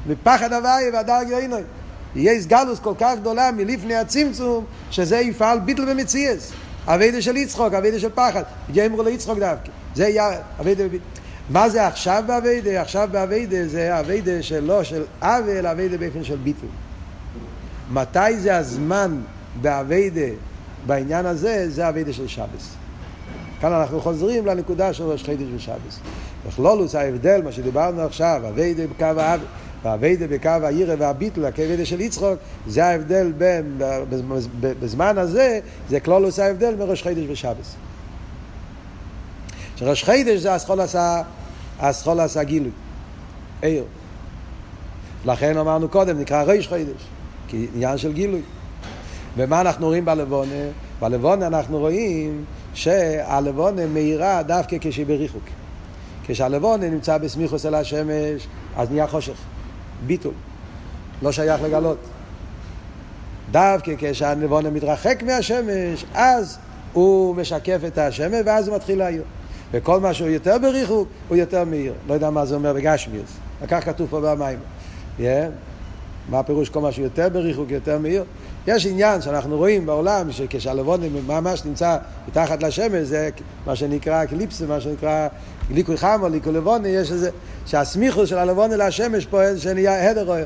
S1: מפחד הוואי והדרג יוינוי. יהיה סגלוס כל כך גדולה מלפני הצמצום, שזה יפעל ביטול במציאות. עבודה של יצחק, עבודה של פחד. יאמרו ליצחק דווקא. זה יהיה עבודה וביטול. מה זה עכשיו בעבודה? עכשיו בעבודה זה עבודה שלא של חול, אלא עבודה באופן של ביטול. מתי זה הזמן בעבודה בעניין הזה? זה עבודה של שבת. כאן אנחנו חוזרים לנקודה של ראש חודש ושבת. בכללות ההבדל, מה שדיברנו עכשיו, עבודה בקו האהבה, ועבודה בקו היראה והביטול, העבודה של יצחק, זה ההבדל בין, בזמן הזה, זה כלולוס ההבדל מראש חידש ושבס. שראש חידש זה הסחול עשה, הסחול עשה גילוי, עיר. לכן אמרנו קודם, נקרא ראש חידש, כי עניין של גילוי. ומה אנחנו רואים בלבונה? בלבונה אנחנו רואים שהלבונה מאירה דווקא כשהיא בריחוק. כשהלבונה נמצא בסמיכוס אל השמש, אז נהיה חושך, ביטול, לא שייך לגלות. דווקא כשהלבונה מתרחק מהשמש, אז הוא משקף את השמש ואז הוא מתחיל להעיר. וכל מה שהוא יותר בריחוק, הוא יותר מאיר. לא יודע מה זה אומר בגשמיוס. כך כתוב פה במים. Yeah. מה הפירוש כל מה שהוא יותר בריחוק, יותר מאיר? יש עניין שאנחנו רואים בעולם שכשהלבון ממש נמצא מתחת לשמש זה מה שנקרא קליפסה, מה שנקרא ליקוי חמו, ליקוי לבון, יש איזה, שהסמיכוס של הלבון אל השמש פה שנהיה הדר רואה.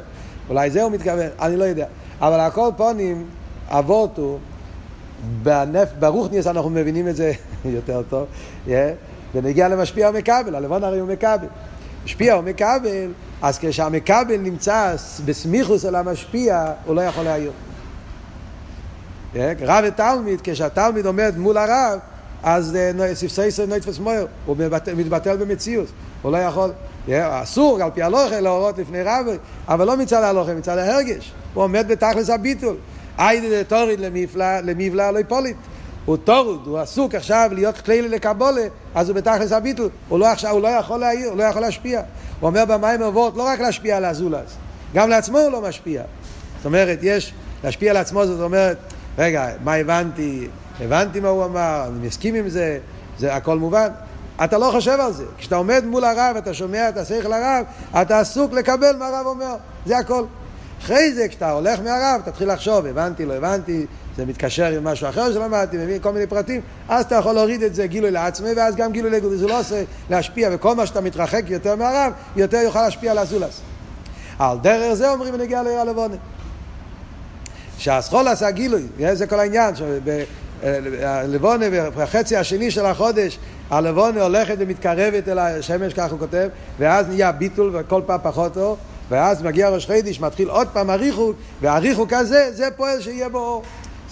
S1: אולי זה הוא מתכוון, אני לא יודע. אבל הכל פונים, אבות הוא, בנפ, ברוכניאס אנחנו מבינים את זה יותר טוב, yeah, ונגיע למשפיע ומכבל, הלבון הרי הוא מכבל. משפיע ומכבל, אז כשהמכבל נמצא בסמיכוס אל המשפיע, הוא לא יכול להעיר. רב ותלמיד, כשהתלמיד עומד מול הרב, אז ספסייסר נתפס מויר, הוא מתבטל במציאות, הוא לא יכול, אסור על פי הלוכה להורות לפני רב, אבל לא מצד הלוכה, מצד ההרגש, הוא עומד בתכלס הביטול, איידה תוריד למבלע לא יפוליט. הוא טורוד, הוא עסוק עכשיו להיות כלילי לקבולה, אז הוא בתכלס הביטול, הוא לא, עכשיו, הוא לא יכול להעיר, הוא לא יכול להשפיע. הוא אומר במים אבות לא רק להשפיע על הזולז, גם לעצמו הוא לא משפיע. זאת אומרת, יש, להשפיע על עצמו זאת אומרת, רגע, מה הבנתי? הבנתי מה הוא אמר, אני מסכים עם זה, זה הכל מובן. אתה לא חושב על זה. כשאתה עומד מול הרב, אתה שומע את השכל הרב, אתה עסוק לקבל מה הרב אומר, זה הכל. אחרי זה, כשאתה הולך מהרב, תתחיל לחשוב, הבנתי, לא הבנתי, זה מתקשר עם משהו אחר שלמדתי, מבין כל מיני פרטים, אז אתה יכול להוריד את זה גילוי לעצמי, ואז גם גילוי לגודל, זה לא עושה להשפיע, וכל מה שאתה מתרחק יותר מהרב, יותר יוכל להשפיע על הזולס. על דרך זה אומרים ונגיע לעיר הלבונה. שהסחול עשה גילוי, זה כל העניין, הלבונה בחצי השני של החודש, הלבונה הולכת ומתקרבת אל השמש, כך הוא כותב, ואז נהיה ביטול וכל פעם פחות אור, ואז מגיע ראש חידיש, מתחיל עוד פעם הריחוק, והריחוק הזה, זה פועל שיהיה בו אור.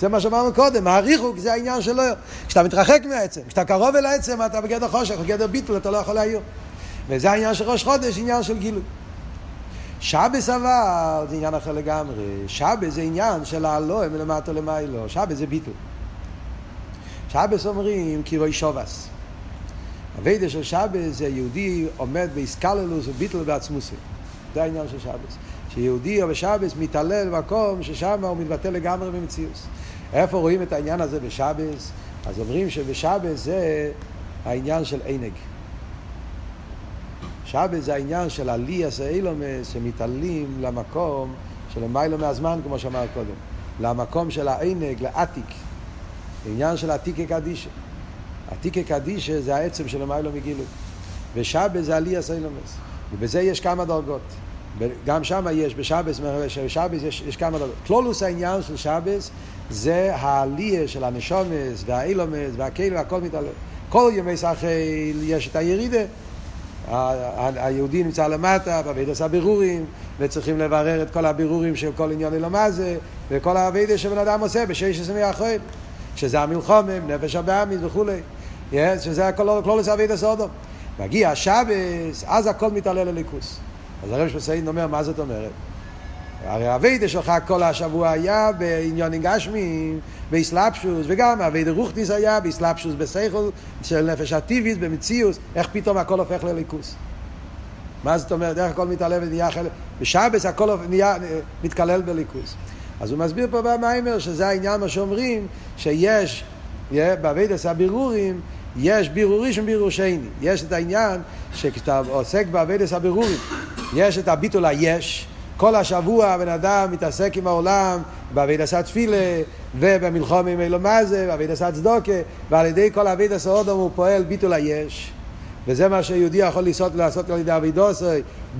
S1: זה מה שאמרנו קודם, הריחוק זה העניין שלו. כשאתה מתרחק מהעצם, כשאתה קרוב אל העצם, אתה בגדר חושך, בגדר ביטול, אתה לא יכול להעיר. וזה העניין של ראש חודש, עניין של גילוי. שבס אבל זה עניין אחר לגמרי. שבס זה עניין של הלא מלמטה למיילו. שבס זה ביטול. שבס אומרים קירוי שובס. הווידה של שבס זה יהודי עומד באיסקללוס וביטול בעצמוסי. זה העניין של שבס. שיהודי או בשבס מתעלל במקום ששם הוא מתבטא לגמרי במציאות. איפה רואים את העניין הזה בשבס? אז אומרים שבשבס זה העניין של עינג. שבס זה העניין של עליאס האילומס שמתעלים למקום של מיילו מהזמן, כמו שאמר קודם. למקום של העינג, לעתיק. עניין של עתיקי קדישה. עתיקי קדישה זה העצם של מיילו מגילוי. ושבס זה עליאס האילומס. ובזה יש כמה דרגות. גם שם יש, בשבס, בשבס יש, יש כמה דרגות. כלולוס העניין של שבס זה העלייה של הנשומס והאילומס והכלא והכל מתעלה. כל ימי סחל יש את הירידה. היהודי נמצא למטה, בעבידת הבירורים, וצריכים לברר את כל הבירורים של כל עניין אלו מה זה, וכל העבידת שבן אדם עושה בשש עשרה האחרון, שזה המלחומים, נפש הבאמיס וכולי, שזה הכל לא לזה עבידת סודום. מגיע השבס, אז הכל מתעלה לליכוס. אז הרב שמסיין אומר, מה זאת אומרת? הרי הווידה שלך כל השבוע היה בעניונים גשמיים, באסלאפשוס, וגם הווידה רוחניס היה באסלאפשוס בסייכל של נפש הטיבית, במציאוס, איך פתאום הכל הופך לליכוס? מה זאת אומרת, איך הכל מתעלה ונהיה חלק? בשבס הכל נהיה, מתקלל בליכוס. אז הוא מסביר פה במיימר שזה העניין מה שאומרים, שיש בעבידת הבירורים, יש בירור ראשון בירור שני. יש את העניין שכשאתה עוסק בעבידת הבירורים, יש את הביטול היש, כל השבוע הבן אדם מתעסק עם העולם בעביד תפילה ובמלחום עם אלו מה זה, בעביד עשה צדוקה, ועל ידי כל עביד עשה אודום הוא פועל ביטול היש. וזה מה שיהודי יכול לעשות, לעשות על ידי אבידוסי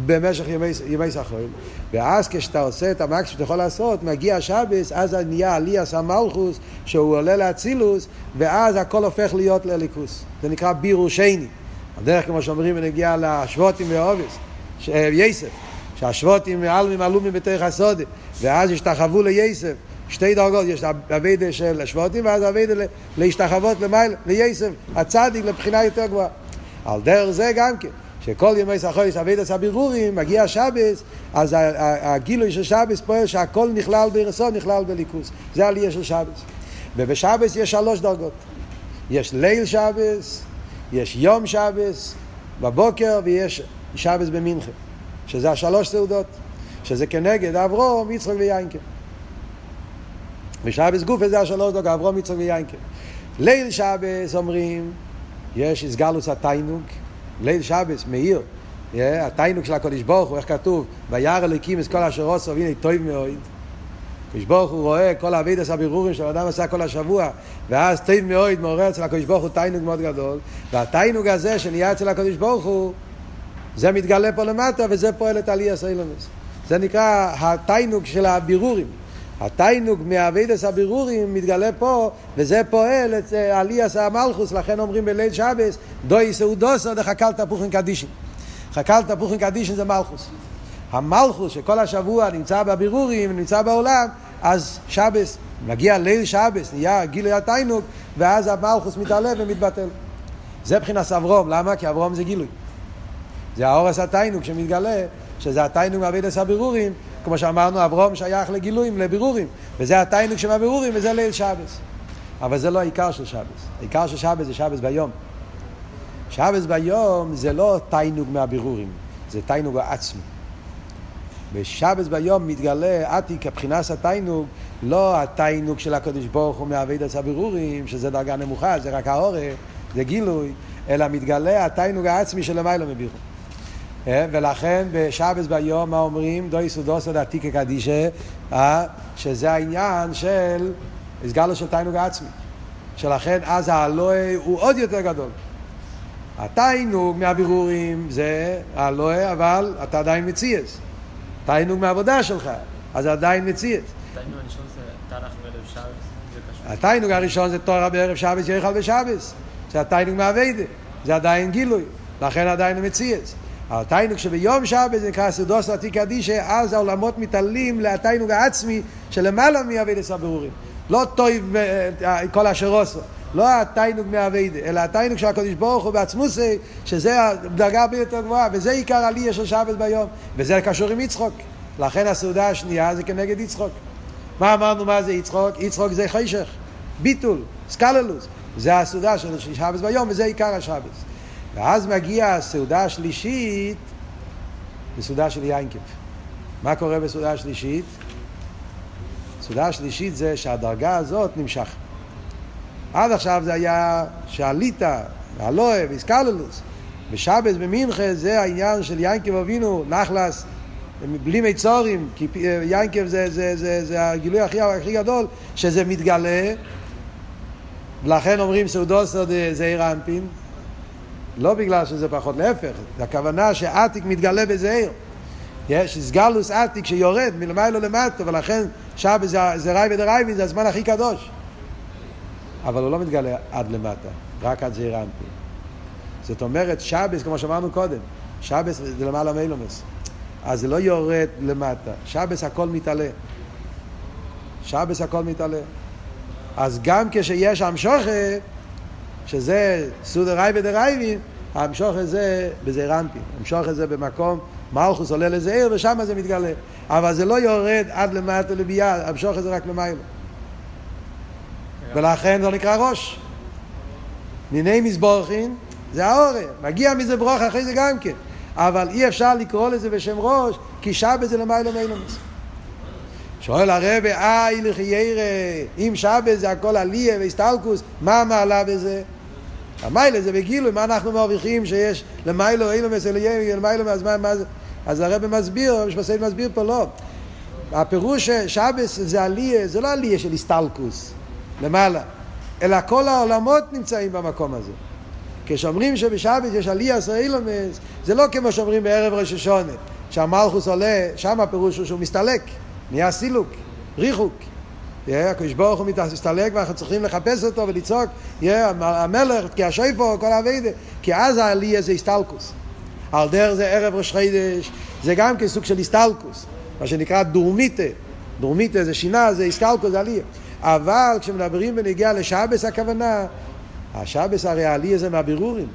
S1: במשך ימי, ימי סחורים. ואז כשאתה עושה את המקסימום שאתה יכול לעשות, מגיע השבס, אז נהיה עליאס המלכוס, שהוא עולה לאצילוס, ואז הכל הופך להיות לאלוקות. זה נקרא בירור שני. הדרך, כמו שאומרים, בנוגע לשבטים ועבודת, ש... יוסף, שהשבטים מאלמים אלומים בתוך השדה, ואז השתחוו ליוסף. שתי דרגות, יש עבודה של השבטים ואז עבודה להשתחוות למעלה, ליוסף, הצדיק לבחינה יותר גבוהה. על דרך זה גם כן, שכל ימי החול עבודת הבירורים, מגיע שבת, אז הגילוי של שבת פועל שהכל נכלל ברצון, נכלל באלוקות. זה עלייה של שבת. ובשבס יש שלוש דרגות. יש ליל שבס, יש יום שבס בבוקר ויש שבס במנחה, שזה השלוש סעודות, שזה כנגד אברום, יצחק ויינקה. ושבס גופה זה השלוש דרגות, אברום, יצחק ויינקה. ליל שבס אומרים, יש הסגלוס התיינוג, ליל שבס, מאיר, התיינוג של הקודש ברוך הוא, איך כתוב, וירא אלוקים את כל אשר עושה, והנה טוב מאוד. הקדוש ברוך הוא רואה כל אבידס הבירורים שהאדם עשה כל השבוע, ואז טוב מאוד מעורר אצל הקדוש ברוך הוא תיינוג מאוד גדול, והתיינוג הזה שנהיה אצל הקדוש ברוך הוא, זה מתגלה פה למטה וזה פועל את עלייה סיילומס. זה נקרא התיינוג של הבירורים. התיינוג מאבידס הבירורים מתגלה פה, וזה פועל את אה, עליאס המלכוס, לכן אומרים בליל שבס, דוי סעודוסו דחקל תפוחין קדישין. חקל תפוחין קדישין זה מלכוס. המלכוס שכל השבוע נמצא בבירורים, נמצא בעולם, אז שבס, מגיע ליל שבס, נהיה גילוי התיינוג, ואז המלכוס מתעלה ומתבטל. זה מבחינת אברום, למה? כי אברום זה גילוי. זה האורס התיינוג שמתגלה, שזה התיינוג מאבידס הבירורים, כמו שאמרנו, אברום שייך לגילויים, לבירורים, וזה התיינוג של הבירורים, וזה ליל שבס. אבל זה לא העיקר של שבס. העיקר של שבס זה שבס ביום. שבס ביום זה לא תיינוג מהבירורים, זה תיינוג העצמי. בשבס ביום מתגלה עתיק הבחינס התיינוג, לא התיינוג של הקדוש ברוך הוא מעביד את הבירורים, שזה דרגה נמוכה, זה רק העורף, זה גילוי, אלא מתגלה התיינוג העצמי של למיילו מבירו. אה, ולכן בשבס ביום מה אומרים? דוי סודוסו דעתיקה קדישה, אה, שזה העניין של הסגלו של תיינוג העצמי. שלכן אז האלוהי הוא עוד יותר גדול. התיינוג מהבירורים זה האלוהי, אבל אתה עדיין מציאס. תיינוג מהעבודה שלך, אז עדיין מציאס. התיינוג הראשון זה תורה בערב שבס יאכל בשבס. זה התיינוג מהאביידה. זה עדיין גילוי. לכן עדיין מציאס. התיינוג שביום שבת זה נקרא סודוס עתיק קדישה, אז העולמות מתעלים לתיינוג העצמי שלמעלה מעבודת הבירורים. לא טוב אה, כל אשר עשה. לא התענוג מעבודה, אלא התענוג של הקדוש ברוך הוא בעצמותו, שזה הדרגה הרבה יותר גבוהה, וזה עיקר עלייה של שבת ביום, וזה קשור עם יצחק. לכן הסעודה השנייה זה כנגד יצחק. מה אמרנו מה זה יצחק? יצחק זה חושך, ביטול, התכללות. זה הסעודה של שבת ביום, וזה עיקר השבת. ואז מגיעה הסעודה השלישית, בסעודה של יינקב. מה קורה בסעודה השלישית? הסעודה השלישית זה שהדרגה הזאת נמשך. עד עכשיו זה היה שעלית, והלואה, ואיסקללוס. בשבס במינכה זה העניין של יינקב אבינו, נחלס, בלי מיצורים, כי יינקב זה, זה, זה, זה הגילוי הכי, הכי גדול, שזה מתגלה, ולכן אומרים סעודוסו זה עיר האנפין, לא בגלל שזה פחות, להפך, הכוונה שעתיק מתגלה בזעיר. יש התגלות עתיק שיורד מלמעלה למטה, ולכן שבת זה, זה רעווא דרעווין, זה הזמן הכי קדוש. אבל הוא לא מתגלה עד למטה, רק עד זעיר אנפין. זאת אומרת, שבת, כמו שאמרנו קודם, שבת זה למעלה מעולמות. אז זה לא יורד למטה, שבת הכל מתעלה. שבת הכל מתעלה. אז גם כשיש המשכה, שזה סוד רעווא דרעווין, המשכה הזה בזעיר אנפין. המשכה הזה במקום, מלכות עולה לזעיר ושם זה מתגלה. אבל זה לא יורד עד למטה לבי"ע, המשכה הזה רק למעלה. ולכן זה נקרא ראש. מיניה מתברכין זה האורן, מגיע מזה ברוך אחרי זה גם כן. אבל אי אפשר לקרוא לזה בשם ראש, כי שבת זה למעלה מעולמות. שואל הרב, איי לחיירה, אם שבת זה הכל עליה והסטלקוס, מה המעלה בזה? המיילה זה בגילוי, מה אנחנו מרוויחים שיש למיילו אילומס אליהו, למיילו, אז מה, מה זה? אז הרב מסביר, הרב משפסי מסביר פה, לא. הפירוש שבס זה עליה, זה לא עליה של הסטלקוס, למעלה, אלא כל העולמות נמצאים במקום הזה. כשאומרים שבשבת יש עלייה סוילומס, זה לא כמו שאומרים בערב ראש השונה, שהמלכוס עולה, שם הפירוש הוא שהוא מסתלק, נהיה סילוק, ריחוק. הקדוש ברוך הוא מסתלק ואנחנו צריכים לחפש אותו ולצעוק, המלך, כי השיפו, כל האביידה, כי אז העלייה זה הסתלקוס. על דרך זה ערב ראש חידש, זה גם כסוג של הסתלקוס, מה שנקרא דורמיטה. דורמיטה זה שינה, זה הסתלקוס, זה עלייה. אבל כשמדברים בנגיעה לשבס הכוונה, השבס הרי העלייה זה מהבירורים.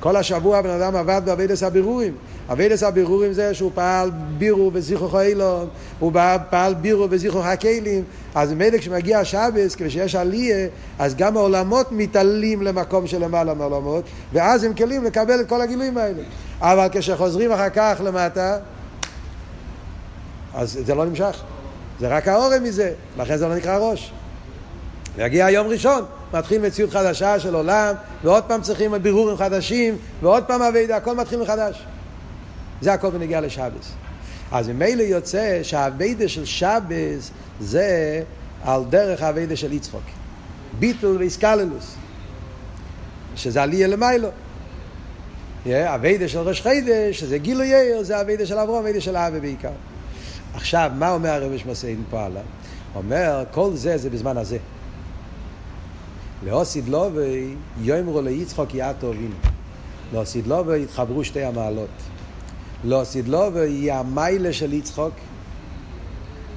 S1: כל השבוע הבן אדם עבד בעבודת הבירורים. עבודת הבירורים זה שהוא פעל בירו וזיכרוך האילון, הוא פעל בירו וזיכרוך הכלים, אז ממילא כשמגיע השבס, כשיש עלייה, אז גם העולמות מתעלים למקום של למעלה מהעולמות, ואז הם כלים לקבל את כל הגילויים האלה. אבל כשחוזרים אחר כך למטה, אז זה לא נמשך. זה רק האורם מזה, לכן זה לא נקרא ראש. יגיע יום ראשון, מתחיל מציאות חדשה של עולם, ועוד פעם צריכים בירורים חדשים, ועוד פעם אבידה, הכל מתחיל מחדש. זה הכל בנגיע לשבס. אז ממילא יוצא שהאבידה של שבס זה על דרך האבידה של יצחוק. ביטול ואיסקללוס, שזה עלייה למיילו. אבידה של ראש חידש, שזה גילו יאיר, זה אבידה של אברום, אבידה של אבי בעיקר. עכשיו, מה אומר הרב שמסיין פה עליו? אומר, כל זה זה בזמן הזה. להוסיד לובי יאמרו ליצחוק יעתו אבינו. להוסיד לובי התחברו שתי המעלות. להוסיד לובי היא המיילה של יצחוק,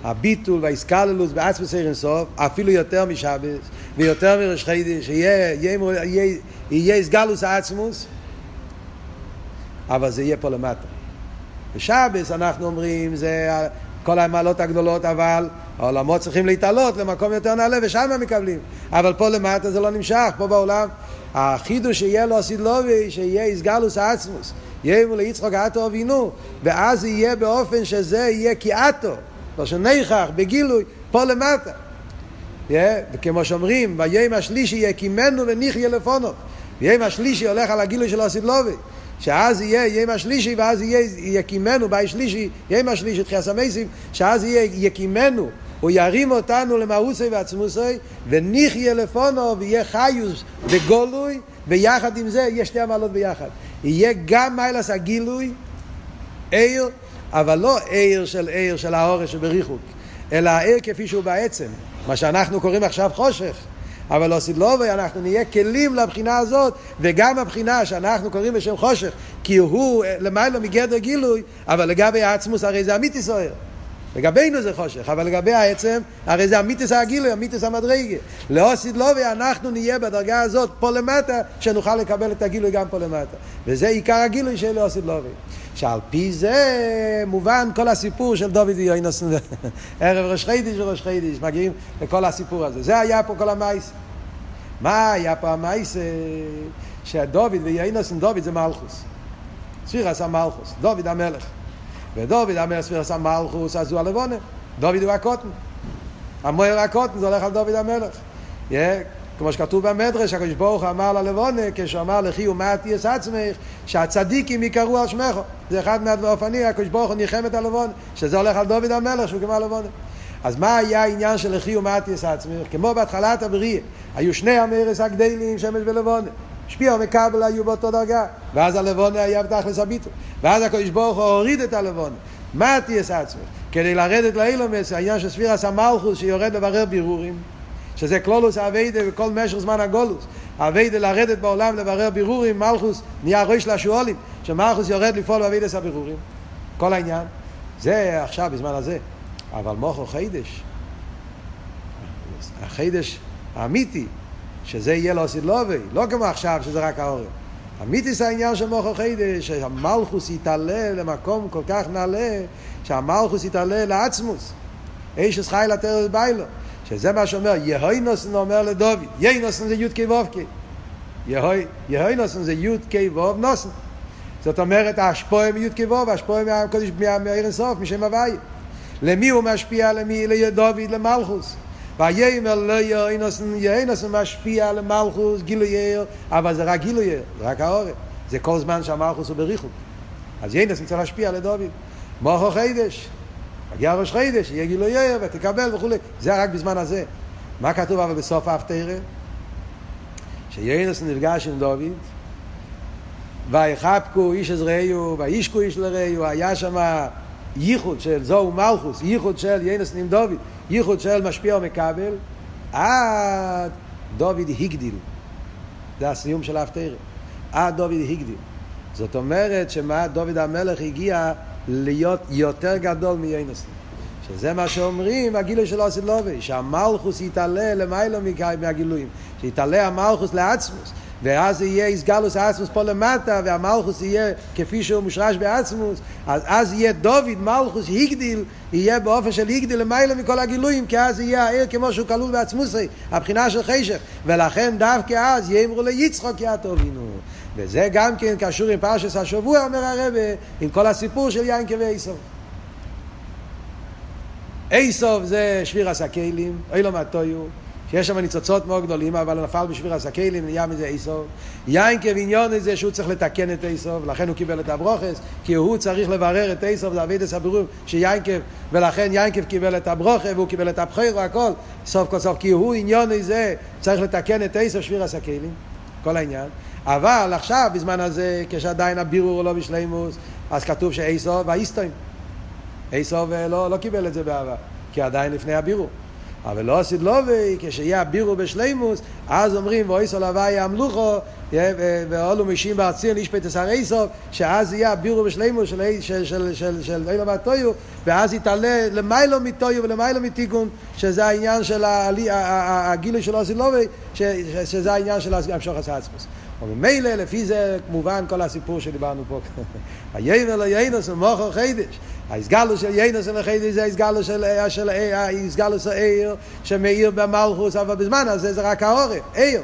S1: הביטול והאיסקללוס בעצמס עיר אינסוף, אפילו יותר משבס ויותר מראש חידש, שיהיה איסגלוס העצמוס, אבל זה יהיה פה למטה. בשבס אנחנו אומרים, זה כל המעלות הגדולות, אבל העולמות צריכים להתעלות למקום יותר נעלה ושם מקבלים. אבל פה למטה זה לא נמשך, פה בעולם. החידוש שיהיה לו סידלובי, שיהיה איסגלוס עצמוס, יהיה מול יצחוק אתו אבינו, ואז יהיה באופן שזה יהיה כאתו, לא שניכך, בגילוי, פה למטה. Yeah, וכמו שאומרים, ביום השלישי יקימנו ונחיה לפונו. ביום השלישי הולך על הגילוי של הסידלובי. שאז יהיה יום השלישי ואז יהיה יקימנו, ביי שלישי, יום השלישי, תחייה סמייסים, שאז יהיה יקימנו, הוא ירים אותנו למאוסי ועצמוסי, ונחיה לפונו, ויהיה חיוס וגולוי, ויחד עם זה יהיה שתי המעלות ביחד. יהיה גם מיילס הגילוי, עיר, אבל לא עיר של עיר של האורש שבריחוק, אלא העיר כפי שהוא בעצם, מה שאנחנו קוראים עכשיו חושך. אבל לא סדלובי, אנחנו נהיה כלים לבחינה הזאת, וגם הבחינה שאנחנו קוראים בשם חושך, כי הוא למעלה מגדר גילוי, אבל לגבי העצמוס הרי זה אמיתי סוער. לגבינו זה חושך, אבל לגבי העצם, הרי זה המיתוס הגילוי, המיתוס המדרגה. לא סדלובי, אנחנו נהיה בדרגה הזאת פה למטה, שנוכל לקבל את הגילוי גם פה למטה. וזה עיקר הגילוי של לא סדלובי. שעל פי זה מובן כל הסיפור של דוד ויוינוס, ערב ראש חודש וראש חודש, מגיעים לכל הסיפור הזה. זה היה פה כל המעשה. מה היה פה המעשה? שדוד ויהונתן דוד זה מלכות. ספירת המלכות, דוד המלך. ודוד המלך ספירת המלכות, אז הוא הלבנה. דוד הוא הקטן. המאור הקטן זה הולך על דוד המלך. Yeah, כמו שכתוב במדרש, הקדוש ברוך אמר ללבנה, כשהוא אמר לכי ומעטי את עצמך, שהצדיקים יקראו על שמך. זה אחד מהאופנים, הקדוש ברוך הוא ניחם את הלבונה, שזה הולך על דוד המלך, שהוא כמו הלבונה. אז מה היה העניין של לכי ומעטי את עצמך? כמו בהתחלת הבריאה, היו שני המרס הגדלים, שמש ולבונה. שפיע ומקבל היו באותו דרגה, ואז הלבונה היה בתכלס הביטול. ואז הקדוש ברוך הוא הוריד את הלבונה. מה תהיה עצמך? כדי לרדת לאילומס, העניין של ספירס המלכוס שיורד לברר בירורים. שזה קלולוס אביידה וכל משך זמן הגולוס. אביידה לרדת בעולם לברר בירורים, מלכוס נהיה ראש לשואלים, שמלכוס יורד לפעול באביידס הבירורים. כל העניין. זה עכשיו, בזמן הזה. אבל מוכו חידש. החידש האמיתי, שזה יהיה לו סילובי, לא כמו עכשיו שזה רק האורם. אמיתי זה העניין של מוכו חידש, שהמלכוס יתעלה למקום כל כך נעלה, שהמלכוס יתעלה לעצמוס. איש חי לתרס ביילו. שזה מה שאומר, יהוינוסן אומר לדוד, יהוינוסן זה י' כ' ו' כ'. יהוינוסן זה י' כ' ו' נוסן. זאת אומרת, ההשפועה מי' כ' ו', ההשפועה מהקודש, מהעיר אינסוף, משם הוואי. למי הוא משפיע? למי? לדוד, למלכוס. ויאמר לא יהוינוסן, יהוינוסן משפיע למלכוס, גילוי יאיר, אבל זה רק גילוי יאיר, זה רק העורף. זה כל זמן שהמלכוס הוא בריחוק. אז יהוינוסן צריך להשפיע לדוד. מוכו חידש. מגיע ראש חידש, יהיה גילוי יאיר ותקבל וכולי. זה רק בזמן הזה. מה כתוב אבל בסוף ההפטרה? שיינס נפגש עם דוד, ויחבקו איש עזראיו, וישקו איש לראיו, היה שם ייחוד של זוהו מלכוס, ייחוד של ינס נים דוד, ייחוד של משפיע ומקבל, עד דוד הגדיל. זה הסיום של ההפטרה. עד דוד הגדיל. זאת אומרת שמה דוד המלך הגיע להיות יותר גדול מיינס שזה מה שאומרים, הגילוי של אוסד לובי, שהמלכוס יתעלה למיילו מהגילויים, שיתעלה המלכוס לעצמוס, ואז יהיה איסגלוס עצמוס פה למטה, והמלכוס יהיה כפי שהוא מושרש בעצמוס, אז אז יהיה דוד מלכוס הגדיל, יהיה באופן של הגדיל למיילו מכל הגילויים, כי אז יהיה העיר כמו שהוא כלול בעצמוסי, הבחינה של חשך, ולכן דווקא אז יאמרו ליצחוק יעטובינו. וזה גם כן קשור עם פרשס השבוע, אומר הרבה, עם כל הסיפור של יינקה ואיסוף. איסוף זה שביר הסקלים, אוי לו מהטויו, שיש שם ניצוצות מאוד גדולים, אבל נפל בשביר הסקלים, נהיה מזה איסוף. יינקה ועניון זה שהוא צריך לתקן את איסוף, לכן הוא קיבל את הברוכס, כי הוא צריך לברר את איסוף, זה אבידס הבירור שיינקה, ולכן יינקה קיבל את הברוכה, והוא קיבל את הבחיר והכל, סוף כל סוף, כי הוא עניון זה, צריך לתקן את איסוף שביר הסקלים, כל העניין. אבל עכשיו, בזמן הזה, כשעדיין הבירור לא בשלימוס, אז כתוב שאיסוף והאיסטוים. איסוף לא, לא קיבל את זה בעבר, כי עדיין לפני הבירור. אבל לא עשית לובי, כשיהיה הבירו בשלימוס, אז אומרים, ואיסו לוואי המלוכו, ואולו משים בארציר נשפט את איסוף, שאז יהיה הבירו בשלימוס של אילו והטויו, ואז יתעלה למיילו מטויו ולמיילו מתיקון, שזה העניין של הגילוי של עשית לובי, שזה העניין של המשוך עצמוס. וממילא לפי זה כמובן כל הסיפור שדיברנו פה. היינר לא יינוס ומוכר חידש. ההסגלו של יינוס ולחידש זה ההסגלו של של ההסגלו של עיר שמאיר במלכוס, אבל בזמן הזה זה רק העורף, עיר.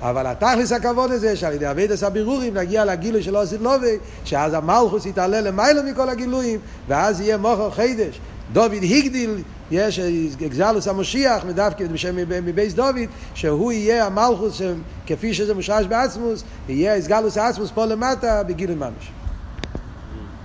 S1: אבל התכלס הכבוד הזה שעל ידי אבידס הבירורים נגיע לגילוי של עושית לובי שאז המלכוס יתעלה למעלה מכל הגילויים ואז יהיה מוכר חידש דוד הגדיל, יש אקזלוס המושיח, מדווקא מבייס דוד, שהוא יהיה המלכוס כפי שזה מושרש בעצמוס, יהיה אסגלוס העצמוס פה למטה בגילוי ממש.